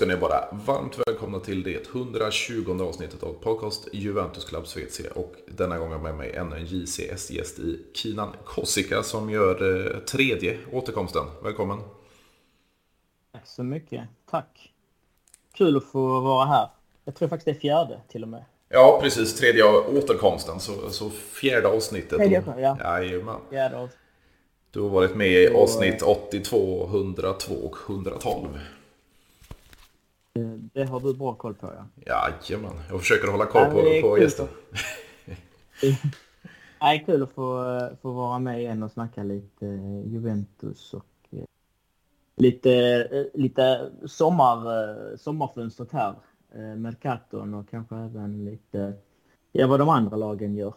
Ska ni vara varmt välkomna till det 120 avsnittet av podcast Juventus Club Svezia och denna gång med mig ännu en JCS-gäst i Kinan Kossika som gör eh, tredje återkomsten. Välkommen! Tack så mycket. Tack! Kul att få vara här. Jag tror faktiskt det är fjärde till och med. Ja, precis. Tredje återkomsten. Så, så fjärde avsnittet. Tredje, ja. Jajamän. Fjärde Du har varit med i avsnitt 82, 102 och 112. Eh, det har du bra koll på ja. Jajamän, jag försöker hålla koll på, på gästen. Det är kul att få, få vara med igen och snacka lite Juventus och eh, lite, eh, lite sommar, sommarfönstret här. Mercaton och kanske även lite ja, vad de andra lagen gör.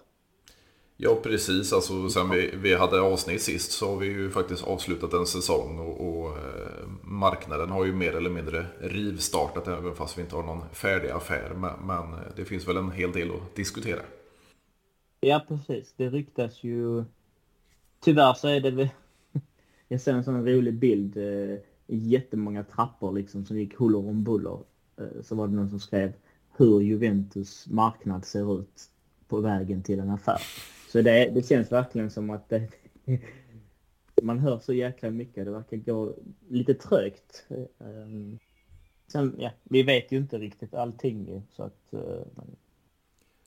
Ja, precis. Alltså, sen vi, vi hade avsnitt sist så har vi ju faktiskt avslutat en säsong och, och eh, marknaden har ju mer eller mindre rivstartat även fast vi inte har någon färdig affär. Men, men, det finns väl en hel del att diskutera. Ja, precis. Det ryktas ju... Tyvärr så är det väl... Jag ser en sån rolig bild. Eh, jättemånga trappor liksom som gick huller om buller. Eh, så var det någon som skrev hur Juventus marknad ser ut på vägen till en affär. Så det, det känns verkligen som att det, man hör så jäkla mycket. Det verkar gå lite trögt. Ehm, sen, ja, vi vet ju inte riktigt allting så att... Eh,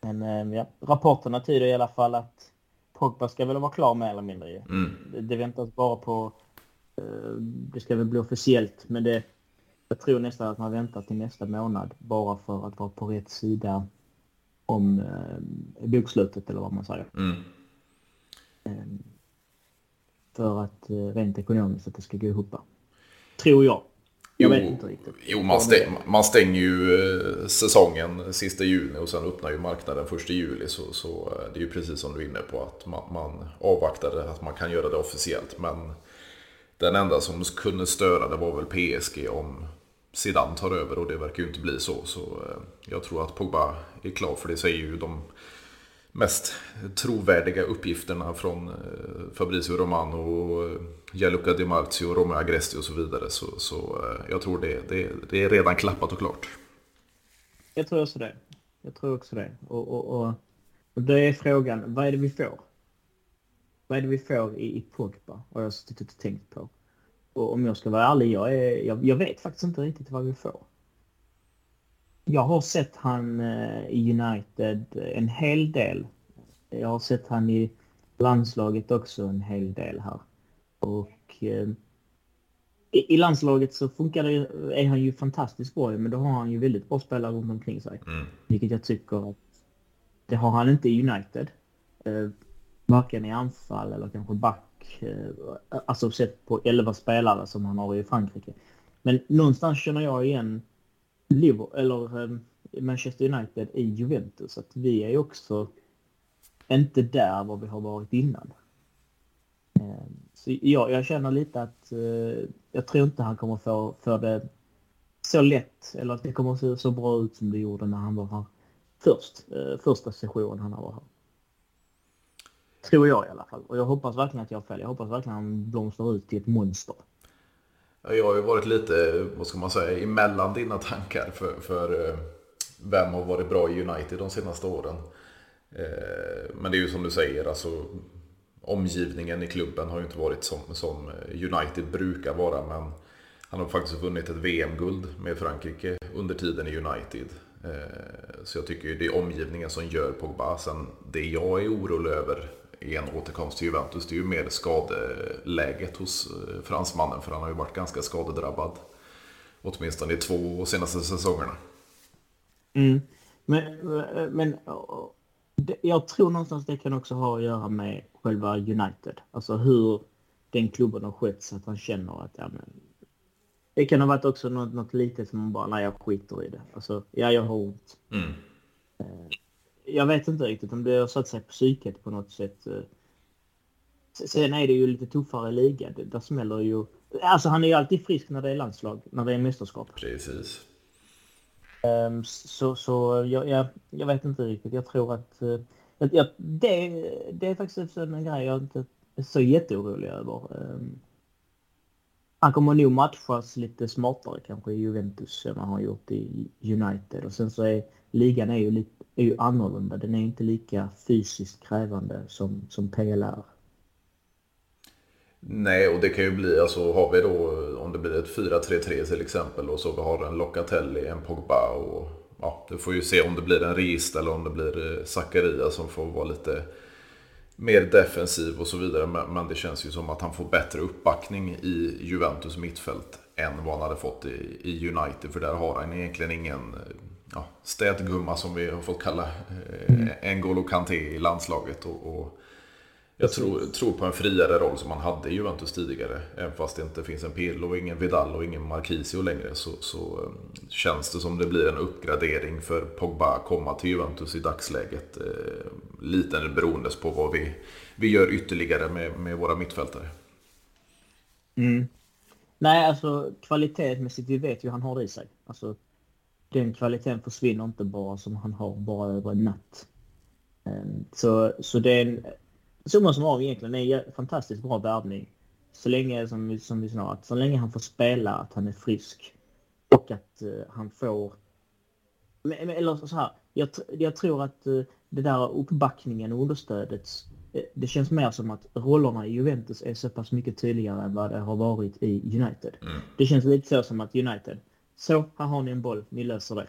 men ehm, ja, rapporterna tyder i alla fall att Pogba ska väl vara klar mer eller mindre. Mm. Det, det väntas bara på... Eh, det ska väl bli officiellt men det... Jag tror nästan att man väntar till nästa månad bara för att vara på rätt sida om eh, bokslutet eller vad man säger. Mm. Eh, för att eh, rent ekonomiskt att det ska gå ihop. Tror jag. Jag jo, vet inte riktigt. Jo, man, stäng, man stänger ju eh, säsongen sista juni och sen öppnar ju marknaden första juli. Så, så eh, det är ju precis som du är inne på att man, man avvaktade att man kan göra det officiellt. Men den enda som kunde störa det var väl PSG om Zidane tar över och det verkar ju inte bli så. Så eh, jag tror att Pogba är klar för det säger ju de mest trovärdiga uppgifterna från eh, Fabrizio Romano, och eh, Gianluca Di Marzio, Romeo Agresti och så vidare. Så, så jag tror det, det, det, är redan klappat och klart. Jag tror också det. Jag tror också det. Och, och, och, och det är frågan, vad är det vi får? Vad är det vi får i, i Pogba? Har jag suttit och tänkt på. Och om jag ska vara ärlig, jag, är, jag, jag, vet faktiskt inte riktigt vad vi får. Jag har sett han eh, i United en hel del. Jag har sett han i landslaget också en hel del här. Och eh, i, landslaget så funkar det, är han ju fantastiskt bra men då har han ju väldigt bra spelare runt omkring sig. Mm. Vilket jag tycker att det har han inte i United. Eh, varken i anfall eller kanske back Eh, alltså sett på 11 spelare som han har i Frankrike. Men någonstans känner jag igen Liverpool, eller eh, Manchester United i Juventus. Att vi är också inte där vad vi har varit innan. Eh, så ja, jag känner lite att jag tror inte han kommer få för det så lätt eller att det kommer att se så bra ut som det gjorde när han var här först. Första sessionen han var här. Tror jag i alla fall. Och jag hoppas verkligen att jag har fel. Jag hoppas verkligen att han blomstrar ut till ett monster. Jag har ju varit lite, vad ska man säga, emellan dina tankar. För, för eh, vem har varit bra i United de senaste åren? Eh, men det är ju som du säger, alltså omgivningen i klubben har ju inte varit som, som United brukar vara. Men han har faktiskt vunnit ett VM-guld med Frankrike under tiden i United. Eh, så jag tycker det är omgivningen som gör Pogba. Sen det jag är orolig över i en återkomst till Juventus. Det är ju mer skadeläget hos eh, fransmannen för han har ju varit ganska skadedrabbad. Åtminstone i två senaste säsongerna. Mm. Men, men jag tror någonstans det kan också ha att göra med själva United. Alltså hur den klubben har skött så att han känner att ja, men, det kan ha varit också något, något litet som man bara, nej jag skiter i det. Alltså, ja jag har ont. Mm. Eh, jag vet inte riktigt om det har satt sig på psyket på något sätt. Eh. Sen är det ju lite tuffare liga. Där smäller ju... Alltså han är ju alltid frisk när det är landslag, när det är mästerskap. Precis. Um, så så jag, jag, jag, vet inte riktigt. Jag tror att... Uh, jag, det, det är faktiskt en grej jag inte är så jätteorolig över. Um, han kommer nog matchas lite smartare kanske i Juventus än vad han har gjort i United. Och sen så är ligan är ju, lite, är ju annorlunda. Den är inte lika fysiskt krävande som, som PLR. Nej, och det kan ju bli, alltså har vi då, om det blir ett 4-3-3 till exempel och så vi har en Locatelli, en Pogba och ja, du får ju se om det blir en Regist eller om det blir eh, Zakaria som får vara lite mer defensiv och så vidare. Men det känns ju som att han får bättre uppbackning i Juventus mittfält än vad han hade fått i, i United. För där har han egentligen ingen eh, ja, städgumma som vi har fått kalla eh, mm. N'Golo Kanté i landslaget. Och, och jag tror, tror, på en friare roll som man hade i Juventus tidigare. Även fast det inte finns en Pirlo, ingen Vidal och ingen Marquisio längre. Så, så eh, känns det som det blir en uppgradering för Pogba att komma till Juventus i dagsläget. Eh, lite beroende på vad vi, vi gör ytterligare med, med våra mittfältare. Mm. Nej, alltså kvalitetsmässigt, vi vet ju han har det i sig. Alltså, den kvaliteten försvinner inte bara som han har bara över en natt. Ehm, så, så det är en summa summarum egentligen är en fantastiskt bra värvning. Så länge, som, som vi sa, så länge han får spela, att han är frisk och att uh, han får... Eller så här, jag, jag tror att uh, det där uppbackningen och understödet, uh, det känns mer som att rollerna i Juventus är så pass mycket tydligare än vad det har varit i United. Mm. Det känns lite så som att United, så här har ni en boll, ni löser det.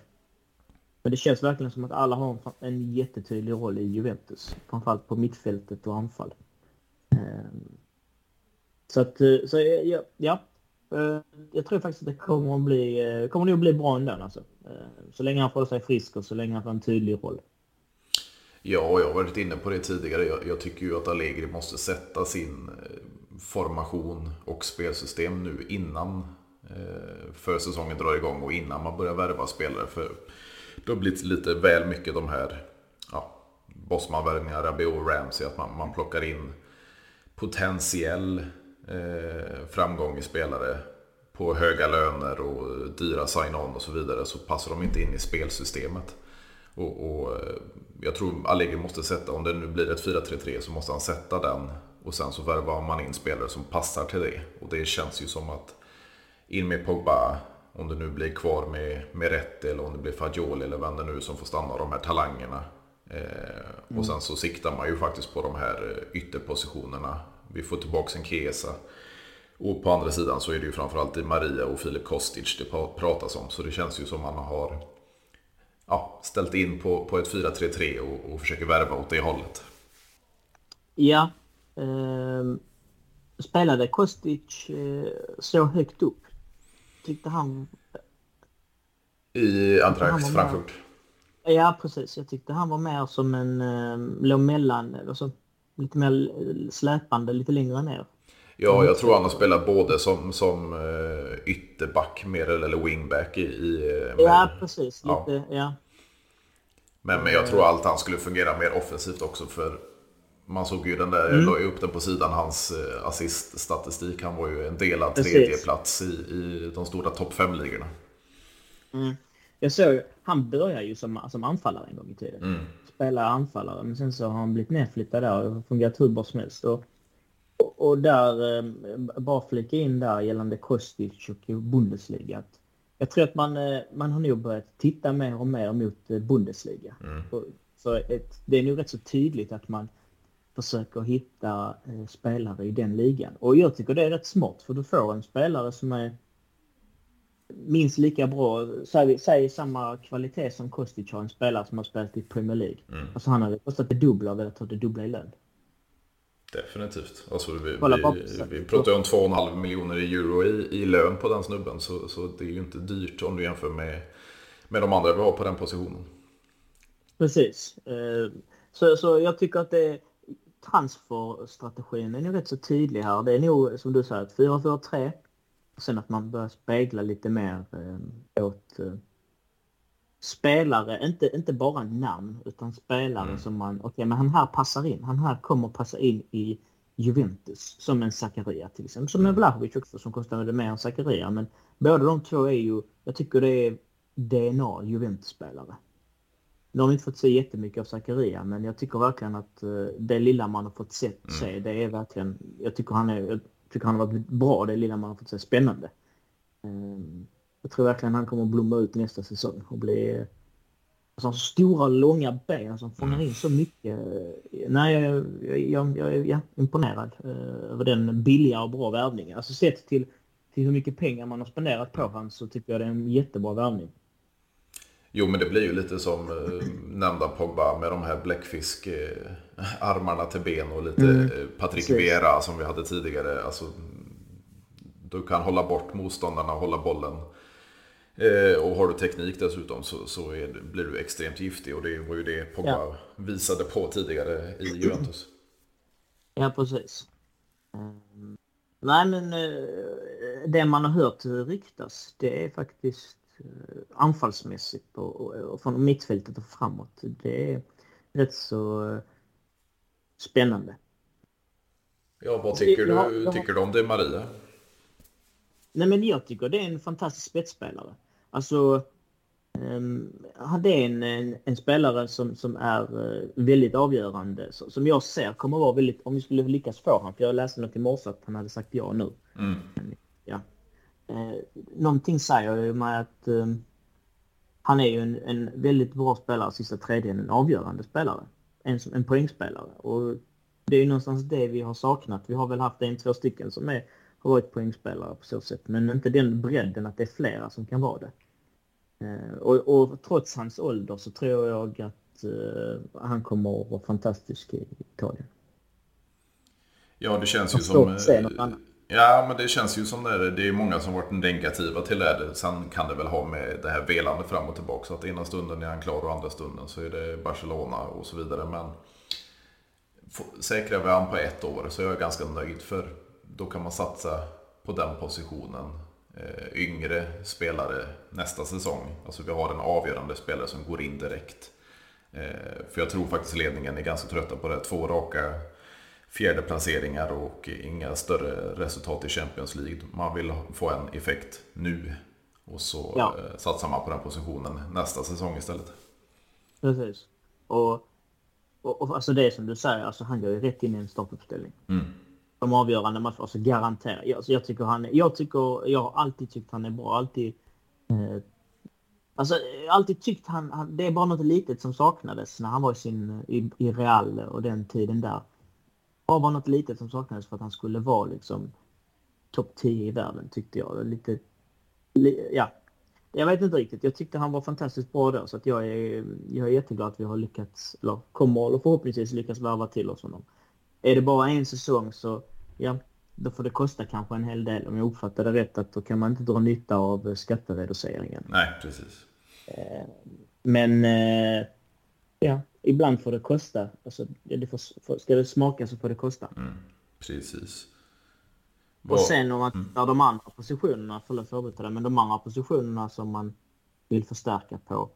Men det känns verkligen som att alla har en jättetydlig roll i Juventus. Framförallt på mittfältet och anfall. Ehm, så att, eh, så eh, ja, ja. Eh, jag tror faktiskt att det kommer att bli, kommer nog bli bra ändå alltså. Ehm, så länge han får sig frisk och så länge han får en tydlig roll. Ja, jag har varit inne på det tidigare. Jag, jag tycker ju att Allegri måste sätta sin formation och spelsystem nu innan Eh, försäsongen drar igång och innan man börjar värva spelare. För det har blivit lite väl mycket de här ja, Bosman-värvningar, Rabiot och Ramsey. Att man, man plockar in potentiell eh, framgång i spelare på höga löner och dyra sign-on och så vidare. Så passar de inte in i spelsystemet. Och, och eh, jag tror Allegri måste sätta, om det nu blir ett 4-3-3 så måste han sätta den. Och sen så värvar man in spelare som passar till det. Och det känns ju som att in med Pogba, om det nu blir kvar med, med Rätti eller om det blir Fagioli eller vem det nu som får stanna de här talangerna. Eh, mm. Och sen så siktar man ju faktiskt på de här eh, ytterpositionerna. Vi får tillbaka en Kesa. Och på andra sidan så är det ju framförallt i Maria och Filip Kostic det pratas om. Så det känns ju som man har ja, ställt in på, på ett 4-3-3 och, och försöker värva åt det hållet. Ja. Eh, spelade Kostic eh, så högt upp? Tyckte han... I Eintracht Frankfurt? Ja, precis. Jag tyckte han var mer som en... Äh, låg mellan, alltså, lite mer släpande, lite längre ner. Ja, jag tror han har spelat både som, som uh, ytterback mer eller wingback i... i uh, ja, precis. Lite, ja. ja. Men, men jag tror allt han skulle fungera mer offensivt också för man såg ju den där, mm. jag la upp den på sidan, hans eh, assiststatistik. Han var ju en delad tredjeplats i, i de stora topp 5-ligorna. Mm. Jag såg han började ju som, som anfallare en gång i tiden. Mm. Spelade anfallare, men sen så har han blivit nedflyttad där och fungerat hur bra som helst. Och, och, och där, eh, bara flika in där gällande Kostic och Bundesliga. Jag tror att man, eh, man har nog börjat titta mer och mer mot Bundesliga. Mm. Så ett, det är nog rätt så tydligt att man försöker hitta eh, spelare i den ligan. Och jag tycker det är rätt smart för du får en spelare som är minst lika bra, säg, säg samma kvalitet som Kostic har, en spelare som har spelat i Premier League. Mm. Alltså han hade kostat det dubbla och velat ha det dubbla i lön. Definitivt. Alltså vi, vi, vi pratar ju om 2,5 miljoner euro i, i lön på den snubben. Så, så det är ju inte dyrt om du jämför med, med de andra vi har på den positionen. Precis. Eh, så, så jag tycker att det, transferstrategin är nog rätt så tydlig här. Det är nog som du säger, 4-4-3. Sen att man börjar spegla lite mer eh, åt eh, spelare, inte, inte bara namn, utan spelare mm. som man, okej okay, men han här passar in. Han här kommer passa in i Juventus, som en Zakaria till exempel. Som en Vlahovic också som kostade mer än Zakaria. Men båda de två är ju, jag tycker det är DNA Juventus-spelare. Nu har vi inte fått se jättemycket av Zakaria men jag tycker verkligen att uh, det lilla man har fått se, mm. se det är verkligen... Jag tycker han är... tycker han har varit bra det lilla man har fått se. Spännande. Ehm, jag tror verkligen han kommer att blomma ut nästa säsong och bli Alltså stora långa ben som fångar in så mycket. Nej, jag, jag, jag är imponerad eh, över den billiga och bra värvningen. Alltså sett till, till hur mycket pengar man har spenderat på honom så tycker jag det är en jättebra värvning. Jo, men det blir ju lite som eh, nämnda Pogba med de här bläckfisk eh, armarna till ben och lite mm. Eh, Patrick Vera som vi hade tidigare. Alltså, du kan hålla bort motståndarna och hålla bollen. Eh, och har du teknik dessutom så, så är, blir du extremt giftig och det var ju det Pogba ja. visade på tidigare i Juventus. Ja, precis. Um, nej, men uh, det man har hört ryktas, det är faktiskt anfallsmässigt och, och, och, från mittfältet och framåt. Det är rätt så uh, spännande. Ja, vad tycker du, jag, jag, tycker du om det Maria? Nej, men jag tycker det är en fantastisk spetsspelare. Alltså, um, det är en, en, en, spelare som, som är uh, väldigt avgörande. Som jag ser kommer vara väldigt, om vi skulle lyckas få honom, för jag läste något i morse att han hade sagt ja nu. Mm. Ja. Uh, någonting säger ju mig att um, han är ju en, en väldigt bra spelare sista tredjedelen, en avgörande spelare. En, en poängspelare. Och det är ju någonstans det vi har saknat. Vi har väl haft en, två stycken som är har varit poängspelare på så sätt. Men inte den bredden att det är flera som kan vara det. Eh, och, och trots hans ålder så tror jag att uh, han kommer att vara fantastisk i Italien. Ja, det känns ju som... Eh, ja, men det känns ju som det. Det är många som varit negativa till det. Sen kan det väl ha med det här velande fram och tillbaka. Så att ena stunden är han klar och andra stunden så är det Barcelona och så vidare. Men säkrar vi han på ett år så är jag ganska nöjd. För då kan man satsa på den positionen. Eh, yngre spelare nästa säsong. Alltså vi har en avgörande spelare som går in direkt. Eh, för jag tror faktiskt ledningen är ganska trötta på det. Två raka fjärde placeringar och inga större resultat i Champions League. Man vill få en effekt nu. Och så ja. Eh, satsar man på den positionen nästa säsong istället. Precis. Och, och, och alltså det som du säger, alltså han går ju rätt in i en startuppställning. Mm de avgörande matcherna. Alltså garanterat. Jag, jag, tycker han, jag, tycker, jag har alltid tyckt han är bra. Alltid, eh, alltså, alltid tyckt han, han, Det är bara något litet som saknades när han var i, sin, i, i Real och den tiden där. Det var bara något litet som saknades för att han skulle vara liksom topp 10 i världen tyckte jag. Lite, li, ja. Jag vet inte riktigt. Jag tyckte han var fantastiskt bra då så att jag är, jag är jätteglad att vi har lyckats, eller kommer eller förhoppningsvis lyckas värva till oss honom. Är det bara en säsong så ja, då får det kosta kanske en hel del. Om jag uppfattar det rätt att då kan man inte dra nytta av skattereduceringen. Nej, precis. Eh, men eh, ja, ibland får det kosta. Alltså, det får, ska det smaka så får det kosta. Mm, precis. Och sen om man mm. tittar de andra positionerna, förlåt för det, men de andra positionerna som man vill förstärka på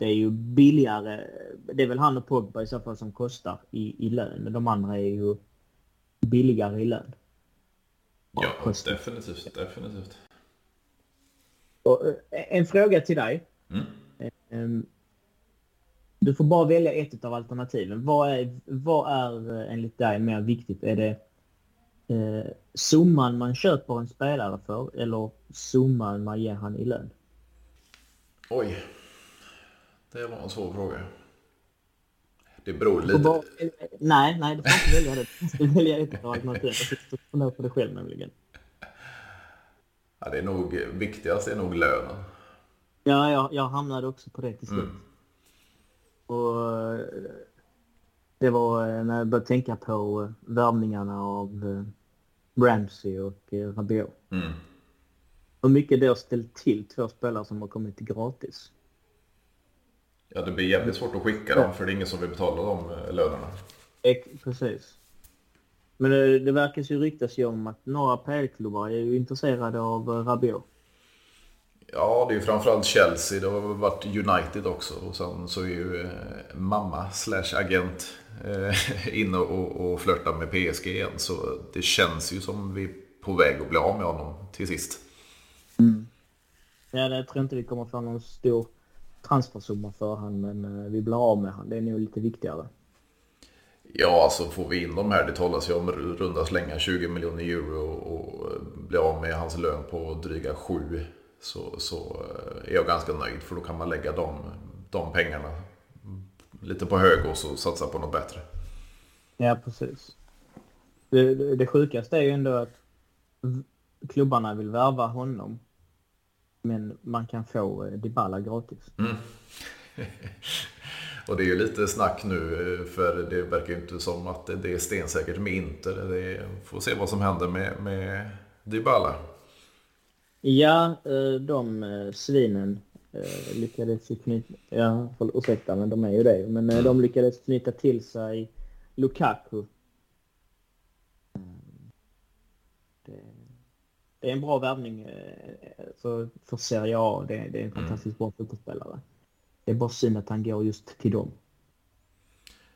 det är ju billigare. Det är väl han och Pogba i så fall som kostar i, i lön. Men de andra är ju billigare i lön. Ja, kostar. definitivt. definitivt. Och, eh, en fråga till dig. Mm. Du får bara välja ett av alternativen. Vad är, vad är eh, enligt dig mer viktigt? Är det eh, summan man köper en spelare för eller summan man ger han i lön? Oj. Det var en svår fråga. Det beror lite... Bara, nej, nej, du får inte välja det. Du ska välja ett av alternativen. Jag funderar på det själv nämligen. Ja, det är nog viktigast är nog lönen. Ja, jag, jag hamnade också på det till slut. Mm. Och det var när jag började tänka på värvningarna av eh, Ramsey och eh, Rabiot. Mm. Hur mycket det har ställt till två spelare som har kommit gratis. Ja, det blir jävligt svårt att skicka dem för det är ingen som vill betala de eh, lönerna. Precis. Men det, det verkar ju ryktas ju om att några PL-klubbar är ju intresserade av Rabiot. Ja, det är ju framförallt Chelsea. Det har varit United också. Och sen så är ju eh, mamma slash agent eh, inne och, och flörtar med PSG igen. Så det känns ju som vi är på väg att bli av med honom till sist. Mm. Ja, det tror inte vi kommer få någon stor transfersumma för han men eh, vi blir av med han. Det är nog lite viktigare. Ja, alltså får vi in de här, det talas ju om runda slänga 20 miljoner euro och bli av med hans lön på dryga 7 så, så är jag ganska nöjd för då kan man lägga de, de pengarna lite på hög och så satsa på något bättre. Ja, precis. Det, det, sjukaste är ju ändå att klubbarna vill värva honom men man kan få eh, Dybala gratis. Mm. och det är ju lite snack nu eh, för det verkar ju inte som att det är stensäkert med Inter. Det får se vad som händer med, med Dybala. Ja, eh, de svinen lyckades knyta, ja, ursäkta men de är ju det, men mm. de lyckades knyta till sig Lukaku. Det, det är en bra värvning för, för Serie A. Det, det är en mm. fantastiskt bra fotbollsspelare. Det är bara synd att han går just till dem.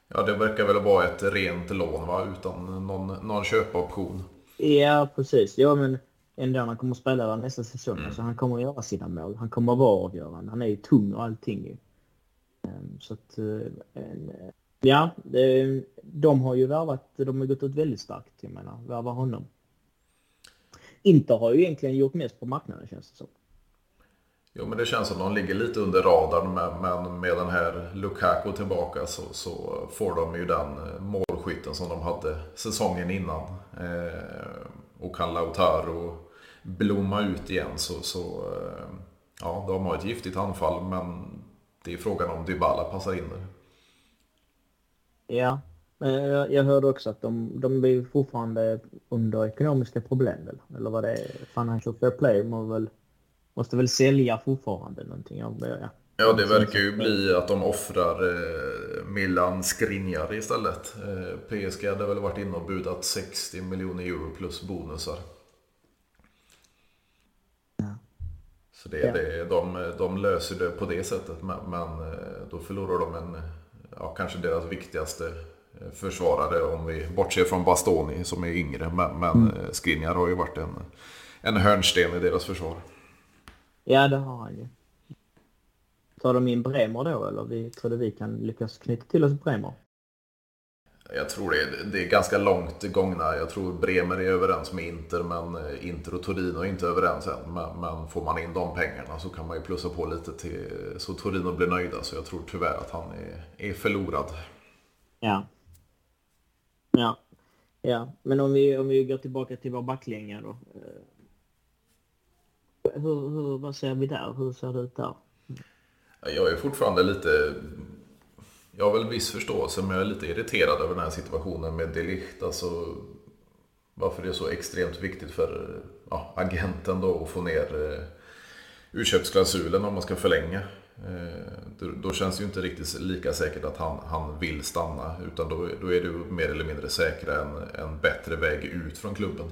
Ja, det verkar väl vara ett rent lån va? utan någon, någon köpoption. Ja, precis. Ja, men ändå han kommer att spela där nästa säsong. Mm. Alltså, han kommer att göra sina mål. Han kommer att vara avgörande. Han är ju tung och allting. Um, så att, uh, en, ja, det, de har ju värvat, de har gått ut väldigt starkt, jag menar, värva honom. Inter har ju egentligen gjort mest på marknaden känns det som. Jo men det känns som de ligger lite under radarn men med den här Lukaku tillbaka så, så får de ju den eh, målskytten som de hade säsongen innan. Eh, och kan Lautaro blomma ut igen så, så eh, ja, de har ett giftigt anfall men det är frågan om Dybala passar in där. Ja, jag, jag hörde också att de, de blir fortfarande under ekonomiska problem väl? Eller vad det är? Financial Fair Play måste väl, måste väl sälja fortfarande någonting? Ja, ja det verkar ju bli att de offrar eh, Milan Skriniar istället. Eh, PSG hade väl varit inne och budat 60 miljoner euro plus bonusar. Så det, ja. det, de, de löser det på det sättet men, eh, då förlorar de en, ja, kanske deras viktigaste försvarare om vi bortser från Bastoni som är yngre. Men, men mm. Eh, Skriniar har ju varit en, en hörnsten i deras försvar. Ja, det har han ju. Tar de in Bremer då eller vi, tror du vi kan lyckas knyta till oss Bremer? Jag tror det är, det är ganska långt gångna. Jag tror Bremer är överens med Inter men eh, Inter och Torino är inte överens än. Men, men, får man in de pengarna så kan man ju plussa på lite till så Torino blir nöjda. Så jag tror tyvärr att han är, är förlorad. Ja. Ja, ja. men om vi, om vi går tillbaka till vår backlinje då. Eh, hur, hur, vad ser vi där? Hur ser det ut där? Jag är fortfarande lite... Jag har väl viss förståelse men jag är lite irriterad över den här situationen med Delicht. Alltså, varför det är så extremt viktigt för ja, agenten då att få ner eh, utköpsklausulen om man ska förlänga. Eh, då, då, känns det ju inte riktigt lika säkert att han, han vill stanna. Utan då, då är ju mer eller mindre säkra en, en bättre väg ut från klubben.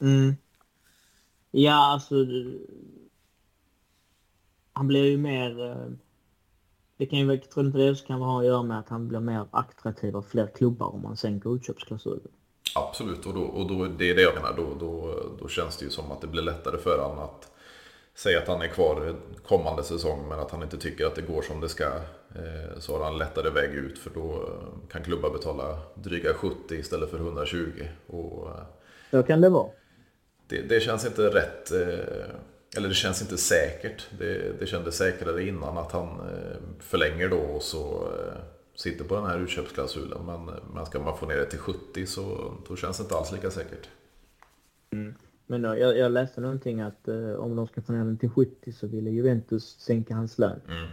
Mm. Ja, alltså... Han blir ju mer... Eh, det kan ju väl, tror inte det kan ha att göra med att han blir mer attraktiv av fler klubbar om man sänker utköpsklausulen. Absolut, och, då, och då, det är det jag menar. Då, då, då känns det ju som att det blir lättare för honom att säga att han är kvar kommande säsong men att han inte tycker att det går som det ska. Eh, så har han lättare väg ut för då eh, kan klubbar betala dryga 70 istället för 120. Och, eh, så kan det vara. Det, det, känns inte rätt, eller det känns inte säkert. Det, det kändes säkrare innan att han förlänger då och så sitter på den här utköpsklausulen. Men, men ska man få ner det till 70 så då känns det inte alls lika säkert. Mm. Men då, jag, jag läste någonting att eh, om de ska få ner den till 70 så ville Juventus sänka hans lön. Mm.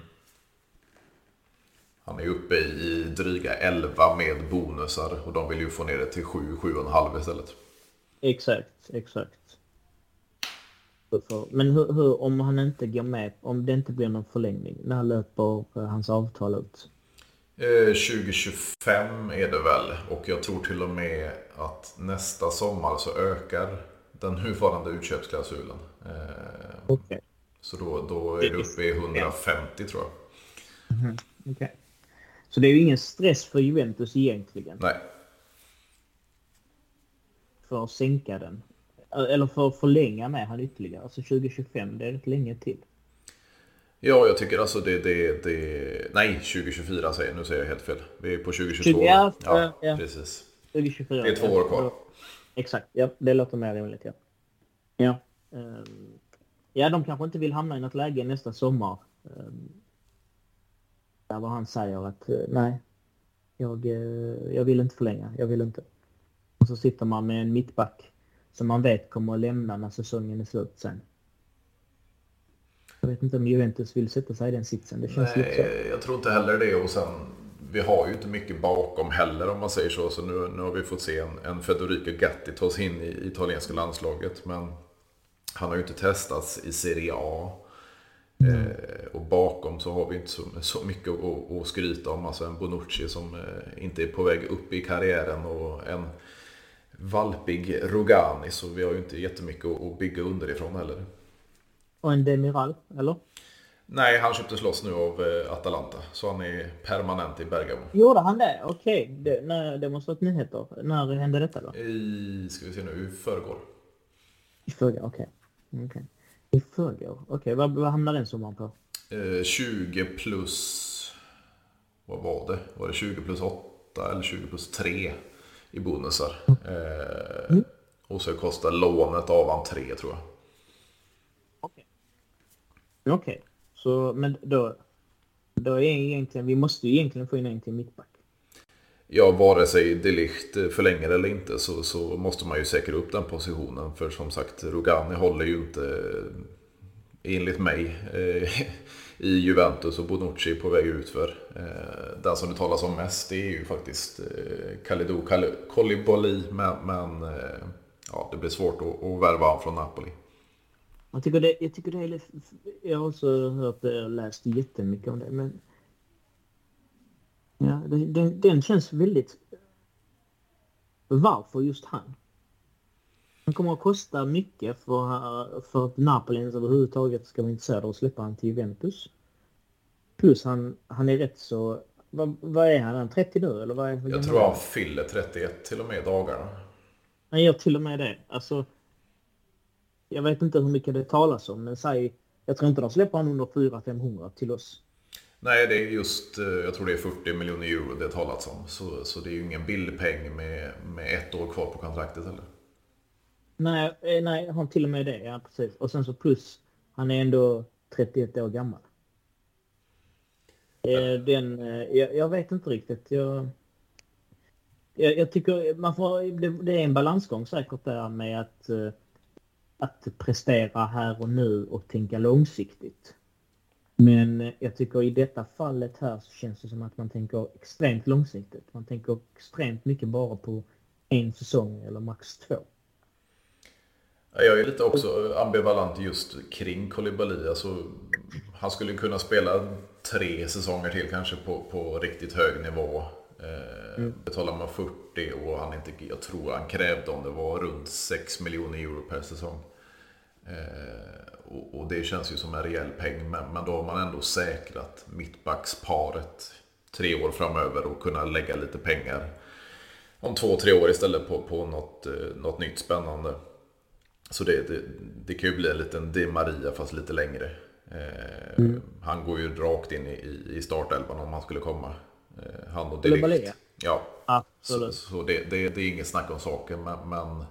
Han är uppe i dryga 11 med bonusar och de vill ju få ner det till 7, 7,5 istället. Exakt, exakt. Men hur, hur, om han inte går med, om det inte blir någon förlängning, när löper eh, hans avtal ut? 2025 eh, är det väl och jag tror till och med att nästa sommar så ökar den nuvarande utköpsklausulen. Eh, okay. Så då, då är det uppe i 150 tror jag. Mm, okay. Så det är ju ingen stress för Juventus egentligen? Nej. För att sänka den? Eller för att förlänga med han ytterligare? Alltså 2025, det är rätt länge till. Ja, jag tycker alltså det, det, det... Nej, 2024 säger jag. Nu säger jag helt fel. Vi är på 2022. Ja, ja, ja. precis. 2024. Det är två år kvar. Exakt, ja, det låter mer rimligt. Ja. Ja. ehm, ja, de kanske inte vill hamna i något läge nästa sommar. ehm, Där vad han säger att eh, nej, jag, eh, jag vill inte förlänga, jag vill inte. Och så sitter man med en mittback som man vet kommer att lämna när säsongen är slut sen. Jag vet inte om Juventus vill sätta sig i den sitsen. Det känns lite. Nej, jag tror inte heller det. Och sen, vi har ju inte mycket bakom heller om man säger så. Så nu, nu har vi fått se en, en Federico Gatti ta sig in i italienska landslaget. Men han har ju inte testats i Serie A. Eh, och bakom så har vi inte så, så mycket att, att skryta om. Alltså en Bonucci som eh, inte är på väg upp i karriären och en valpig Rogani. Så vi har ju inte jättemycket att, bygga underifrån heller. Och en Demiral, eller? Nej, han köptes loss nu av eh, Atalanta. Så han är permanent i Bergamo. Gjorde han det? Okej, det, nej, det måste ha varit nyheter. När hände detta då? I, ska vi se nu, i förrgår. I förrgår, okej. Okej. I förrgår, okej. Vad, vad hamnar den summan på? Eh, 20 plus, vad var det? Var det 20 plus 8 eller 20 plus 3 i bonusar? Eh, och så kostar lånet av 3 tror jag. Okej. Okej, så men då, då är egentligen, vi måste ju egentligen få in en till mittback. Ja, vare sig Delicht förlänger eller inte så, så måste man ju säkra upp den positionen. För som sagt, Rogani håller ju inte, enligt mig, eh, i Juventus och Bonucci på väg ut för. Eh, den som det talas om mest det är ju faktiskt eh, Kalidou Kolibali, Men, men eh, ja, det blir svårt att, att värva honom från Napoli. Jag tycker det, jag tycker det är lite, jag har också hört det och läst jättemycket om det men ja, den, den känns väldigt varför just han? Han kommer att kosta mycket för, för att Napoli ens överhuvudtaget ska vara intresserade av att släppa han till Juventus. Plus han, han är rätt så, vad, vad är han, han 30 nu eller vad är Jag tror han fyller 31 till och med i dagarna. Han gör till och med det. Alltså, jag vet inte hur mycket det talas om, men säg, jag tror inte de släpper han under 400-500 till oss. Nej, det är just, eh, jag tror det är 40 miljoner euro det talats om. Så, så det är ju ingen billig peng med, med ett år kvar på kontraktet heller. Nej, eh, nej, han till och med det, ja precis. Och sen så plus, han är ändå 31 år gammal. Eh, Den, eh, jag, jag vet inte riktigt. Jag, jag, jag tycker man får, det, det är en balansgång säkert där med att, att prestera här och nu och tänka långsiktigt. Men jag tycker i detta fallet här så känns det som att man tänker extremt långsiktigt. Man tänker extremt mycket bara på en säsong eller max två. Ja, Jag är lite också ambivalent just kring Koulibaly. Alltså, han skulle kunna spela tre säsonger till kanske på, på riktigt hög nivå. Eh, Betalar man 40 och han inte, jag tror han krävde om det var runt 6 miljoner euro per säsong. Eh, och, och det känns ju som en rejäl peng. Men, men då har man ändå säkrat mittbacksparet tre år framöver och kunna lägga lite pengar om två, tre år istället på, på något, eh, något nytt spännande. Så det, det, det kan ju bli en liten Di Maria fast lite längre. Eh, Han går ju rakt in i, i startelvan om han skulle komma. Eh, han och Delict. Ja, så, Absolut. så det, det, det är inget snack om saken. Men, men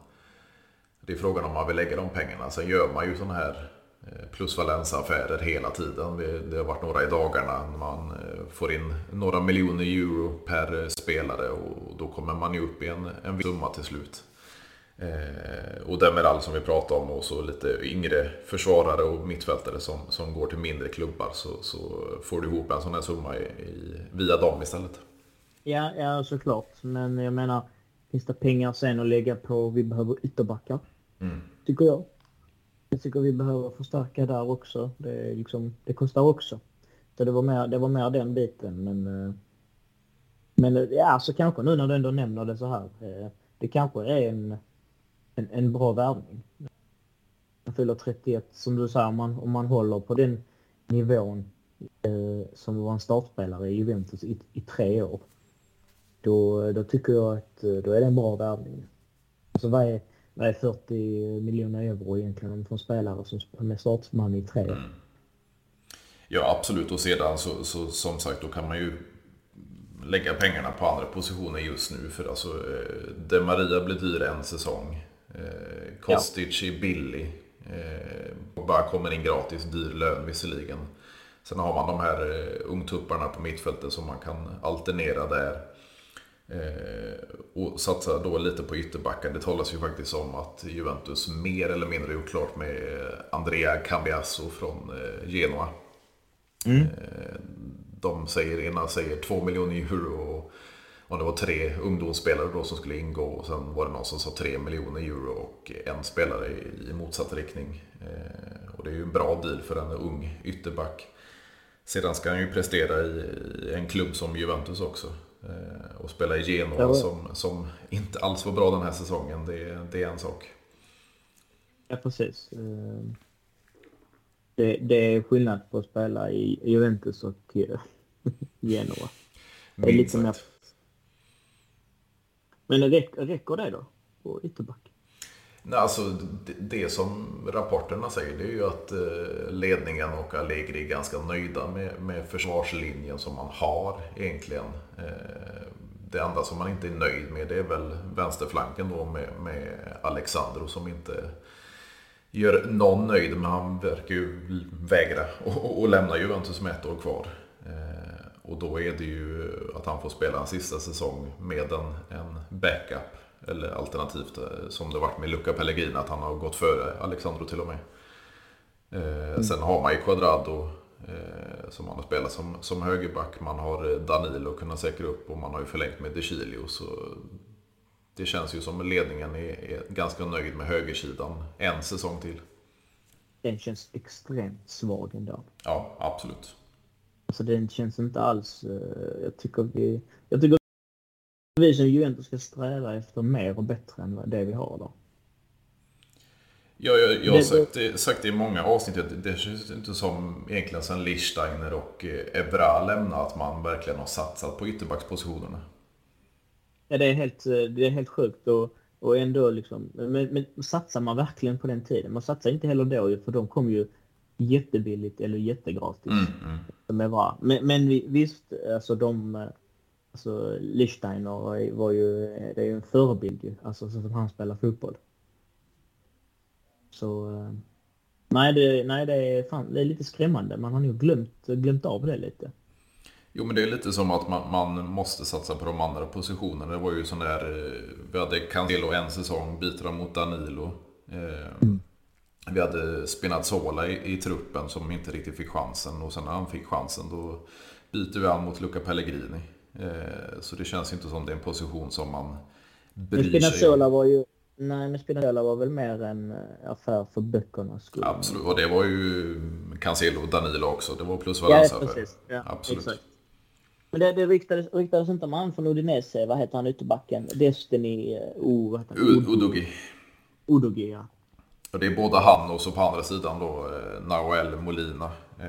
det är frågan om man vill lägga de pengarna. Sen gör man ju sådana här eh, plusvalensaffärer hela tiden. Det, har varit några i dagarna. Man eh, får in några miljoner euro per eh, spelare och då kommer man ju upp i en, en summa till slut. Eh, och Demiral som vi pratade om och så lite yngre försvarare och mittfältare som, som går till mindre klubbar så, så får du ihop en sån här summa i, i, via dem istället. Ja, ja, såklart. Men jag menar, finns det pengar sen att lägga på, vi behöver ytterbackar. Tycker jag. Jag tycker vi behöver förstärka där också. Det, liksom, det kostar också. Så det var mer, det var mer den biten. Men, eh, men eh, ja, så kanske nu när du ändå nämner det så här. eh, Det kanske är en, en, en bra värvning. Han fyller 31, som du säger, om man, om man håller på den nivån eh, som var en startspelare i Juventus i, i tre år. Då, då tycker jag att eh, då är det en bra värvning. Alltså vad är, vad är 40 miljoner euro egentligen om för en spelare som är startman i tre år? Ja, absolut. Och sedan så, så som sagt, då kan man ju lägga pengarna på andra positioner just nu. För alltså, eh, De Maria blir dyr en säsong. Eh, Kostic ja. är billig. Eh, bara kommer in gratis, dyr lön visserligen. Sen har man de här eh, ungtupparna på mittfältet som man kan alternera där. Eh, och satsa då lite på ytterbacken. Det talas ju faktiskt om att Juventus mer eller mindre gjort klart med Andrea Cambiasso från eh, Genoa. Mm. Eh, de säger, ena säger 2 miljoner euro och om det var tre ungdomsspelare då som skulle ingå och sen var det någon som sa 3 miljoner euro och en spelare i, motsatt riktning. Eh, och det är ju en bra deal för en ung ytterback. Sedan ska han ju prestera i, en klubb som Juventus också. Eh, och spela i Genoa ja, som, som inte alls var bra den här säsongen. Det, det är en sak. Ja, precis. Det, det är skillnad på att spela i Juventus och Genoa. Det är lite mer... Men räcker, det då? På ytterback? Nej, alltså, det, det, som rapporterna säger det är ju att eh, ledningen och Allegri är ganska nöjda med, med försvarslinjen som man har egentligen. Eh, det enda som man inte är nöjd med det är väl vänsterflanken då med, med Alexandro som inte gör någon nöjd men han verkar ju vägra och lämna Juventus med ett år kvar. Eh, och då är det ju att han får spela en sista säsong med en, en backup. Eller alternativt eh, som det varit med Luca Pellegrini att han har gått före Alexandro till och med. Eh, mm. Sen har man ju Quadrado som han har spelat som, som högerback. Man har Danilo att kunna säkra upp och man har ju förlängt med De Chilio. Så det känns ju som ledningen är, är ganska nöjd med högersidan en säsong till. Den känns extremt svag ändå. Ja, absolut. Alltså den känns inte alls... Uh, jag tycker vi... Jag tycker vi som Juventus ska sträva efter mer och bättre än det vi har då. Ja, jag, jag har sagt det, sagt det i många avsnitt. Det, känns inte som egentligen sen Lichsteiner och eh, Evra lämnade att man verkligen har satsat på ytterbackspositionerna. Ja, det är helt, det är helt sjukt. Och, och ändå liksom, men, men satsar man verkligen på den tiden? Man satsar inte heller då för de kom ju jättebilligt eller jättegratis. Mm, mm. De är bra. Men, men visst, alltså de... Alltså Lichsteiner var ju, det är ju en förebild ju, alltså så som han spelar fotboll. Så... Nej, det, nej det, är fan, det är lite skrämmande. Man har nog glömt, glömt av det lite. Jo men det är lite som att man, man, måste satsa på de andra positionerna. Det var ju sån där, eh, vi hade Cancelo en säsong, byter mot Danilo. Eh, mm. Vi hade Spinazzola i, i, truppen som inte riktigt fick chansen och sen när han fick chansen då byter vi an mot Luca Pellegrini. Eh, så det känns inte som det är en position som man bryr men Spinazzola var ju Nej, men Spinazzola var väl mer en eh, affär för böckernas skull. Absolut, och det var ju Cancelo och Danilo också. Det var plus Valencia. Ja, precis. Ja, Absolut. Exakt. Men det, det ryktades, ryktades inte om han från Udinese, vad heter han ytterbacken? Destiny... Oh, vad heter han? Udogi. Udogi, ja. Och det är både han och så på andra sidan då eh, Nahuel Molina. Eh,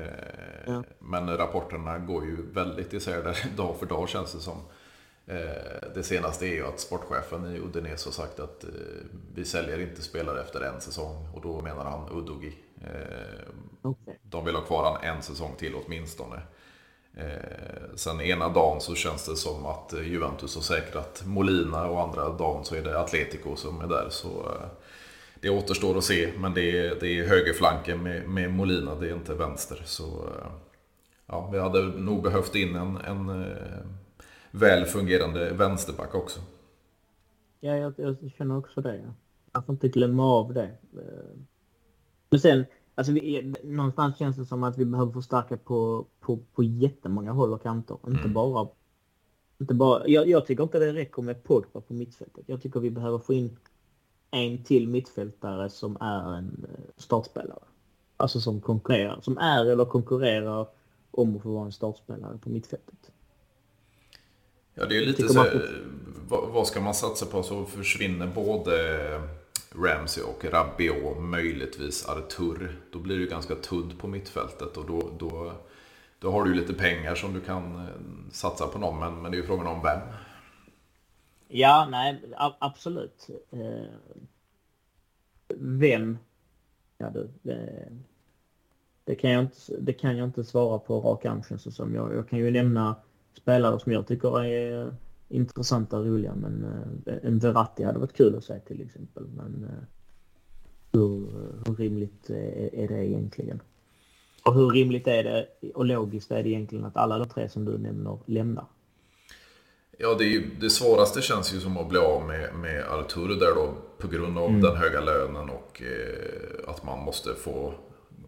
ja. Men rapporterna går ju väldigt isär där dag för dag känns det som. Eh, det senaste är ju att sportchefen i Udinese har sagt att vi säljer inte spelare efter en säsong och då menar han Udogi. Okay. De vill ha kvar han en säsong till åtminstone. Sen ena dagen så känns det som att Juventus har säkrat Molina och andra dagen så är det Atletico som är där. Så det återstår att se, men det är, det är högerflanken med, med Molina, det är inte vänster. Så eh, ja, vi hade nog behövt in en, en eh, väl fungerande vänsterback också. Ja, jag, jag känner också det. Jag får inte glömma av det. Eh, men sen, Alltså vi, någonstans känns det som att vi behöver förstärka på, på, på jättemånga håll och kanter. Mm. Inte bara... Inte bara jag, jag tycker inte det räcker med Pogba på mittfältet. Jag tycker vi behöver få in en till mittfältare som är en eh, startspelare. Alltså som konkurrerar, som är eller konkurrerar om att få vara en startspelare på mittfältet. Ja, det är lite så, vad, vad ska man satsa på så försvinner både Ramsey och Rabiot, möjligtvis Artur. Då blir det ganska tunt på mittfältet och då, då, då har du lite pengar som du kan eh, satsa på någon, men, men det är ju frågan om vem. Ja, nej, absolut. Eh, vem? Ja, du. Det kan jag inte, det kan jag inte svara på rak arm känns som. Jag, jag kan ju nämna spelare som jag tycker är eh, intressanta och roliga men eh, en Verratti hade varit kul att se till exempel. Men hur, hur rimligt är, är det egentligen? Och hur rimligt är det och logiskt är det egentligen att alla de tre som du nämner lämnar? Ja, det, ju, det svåraste känns ju som att bli av med, med Arturo där då på grund av mm. den höga lönen och eh, att man måste få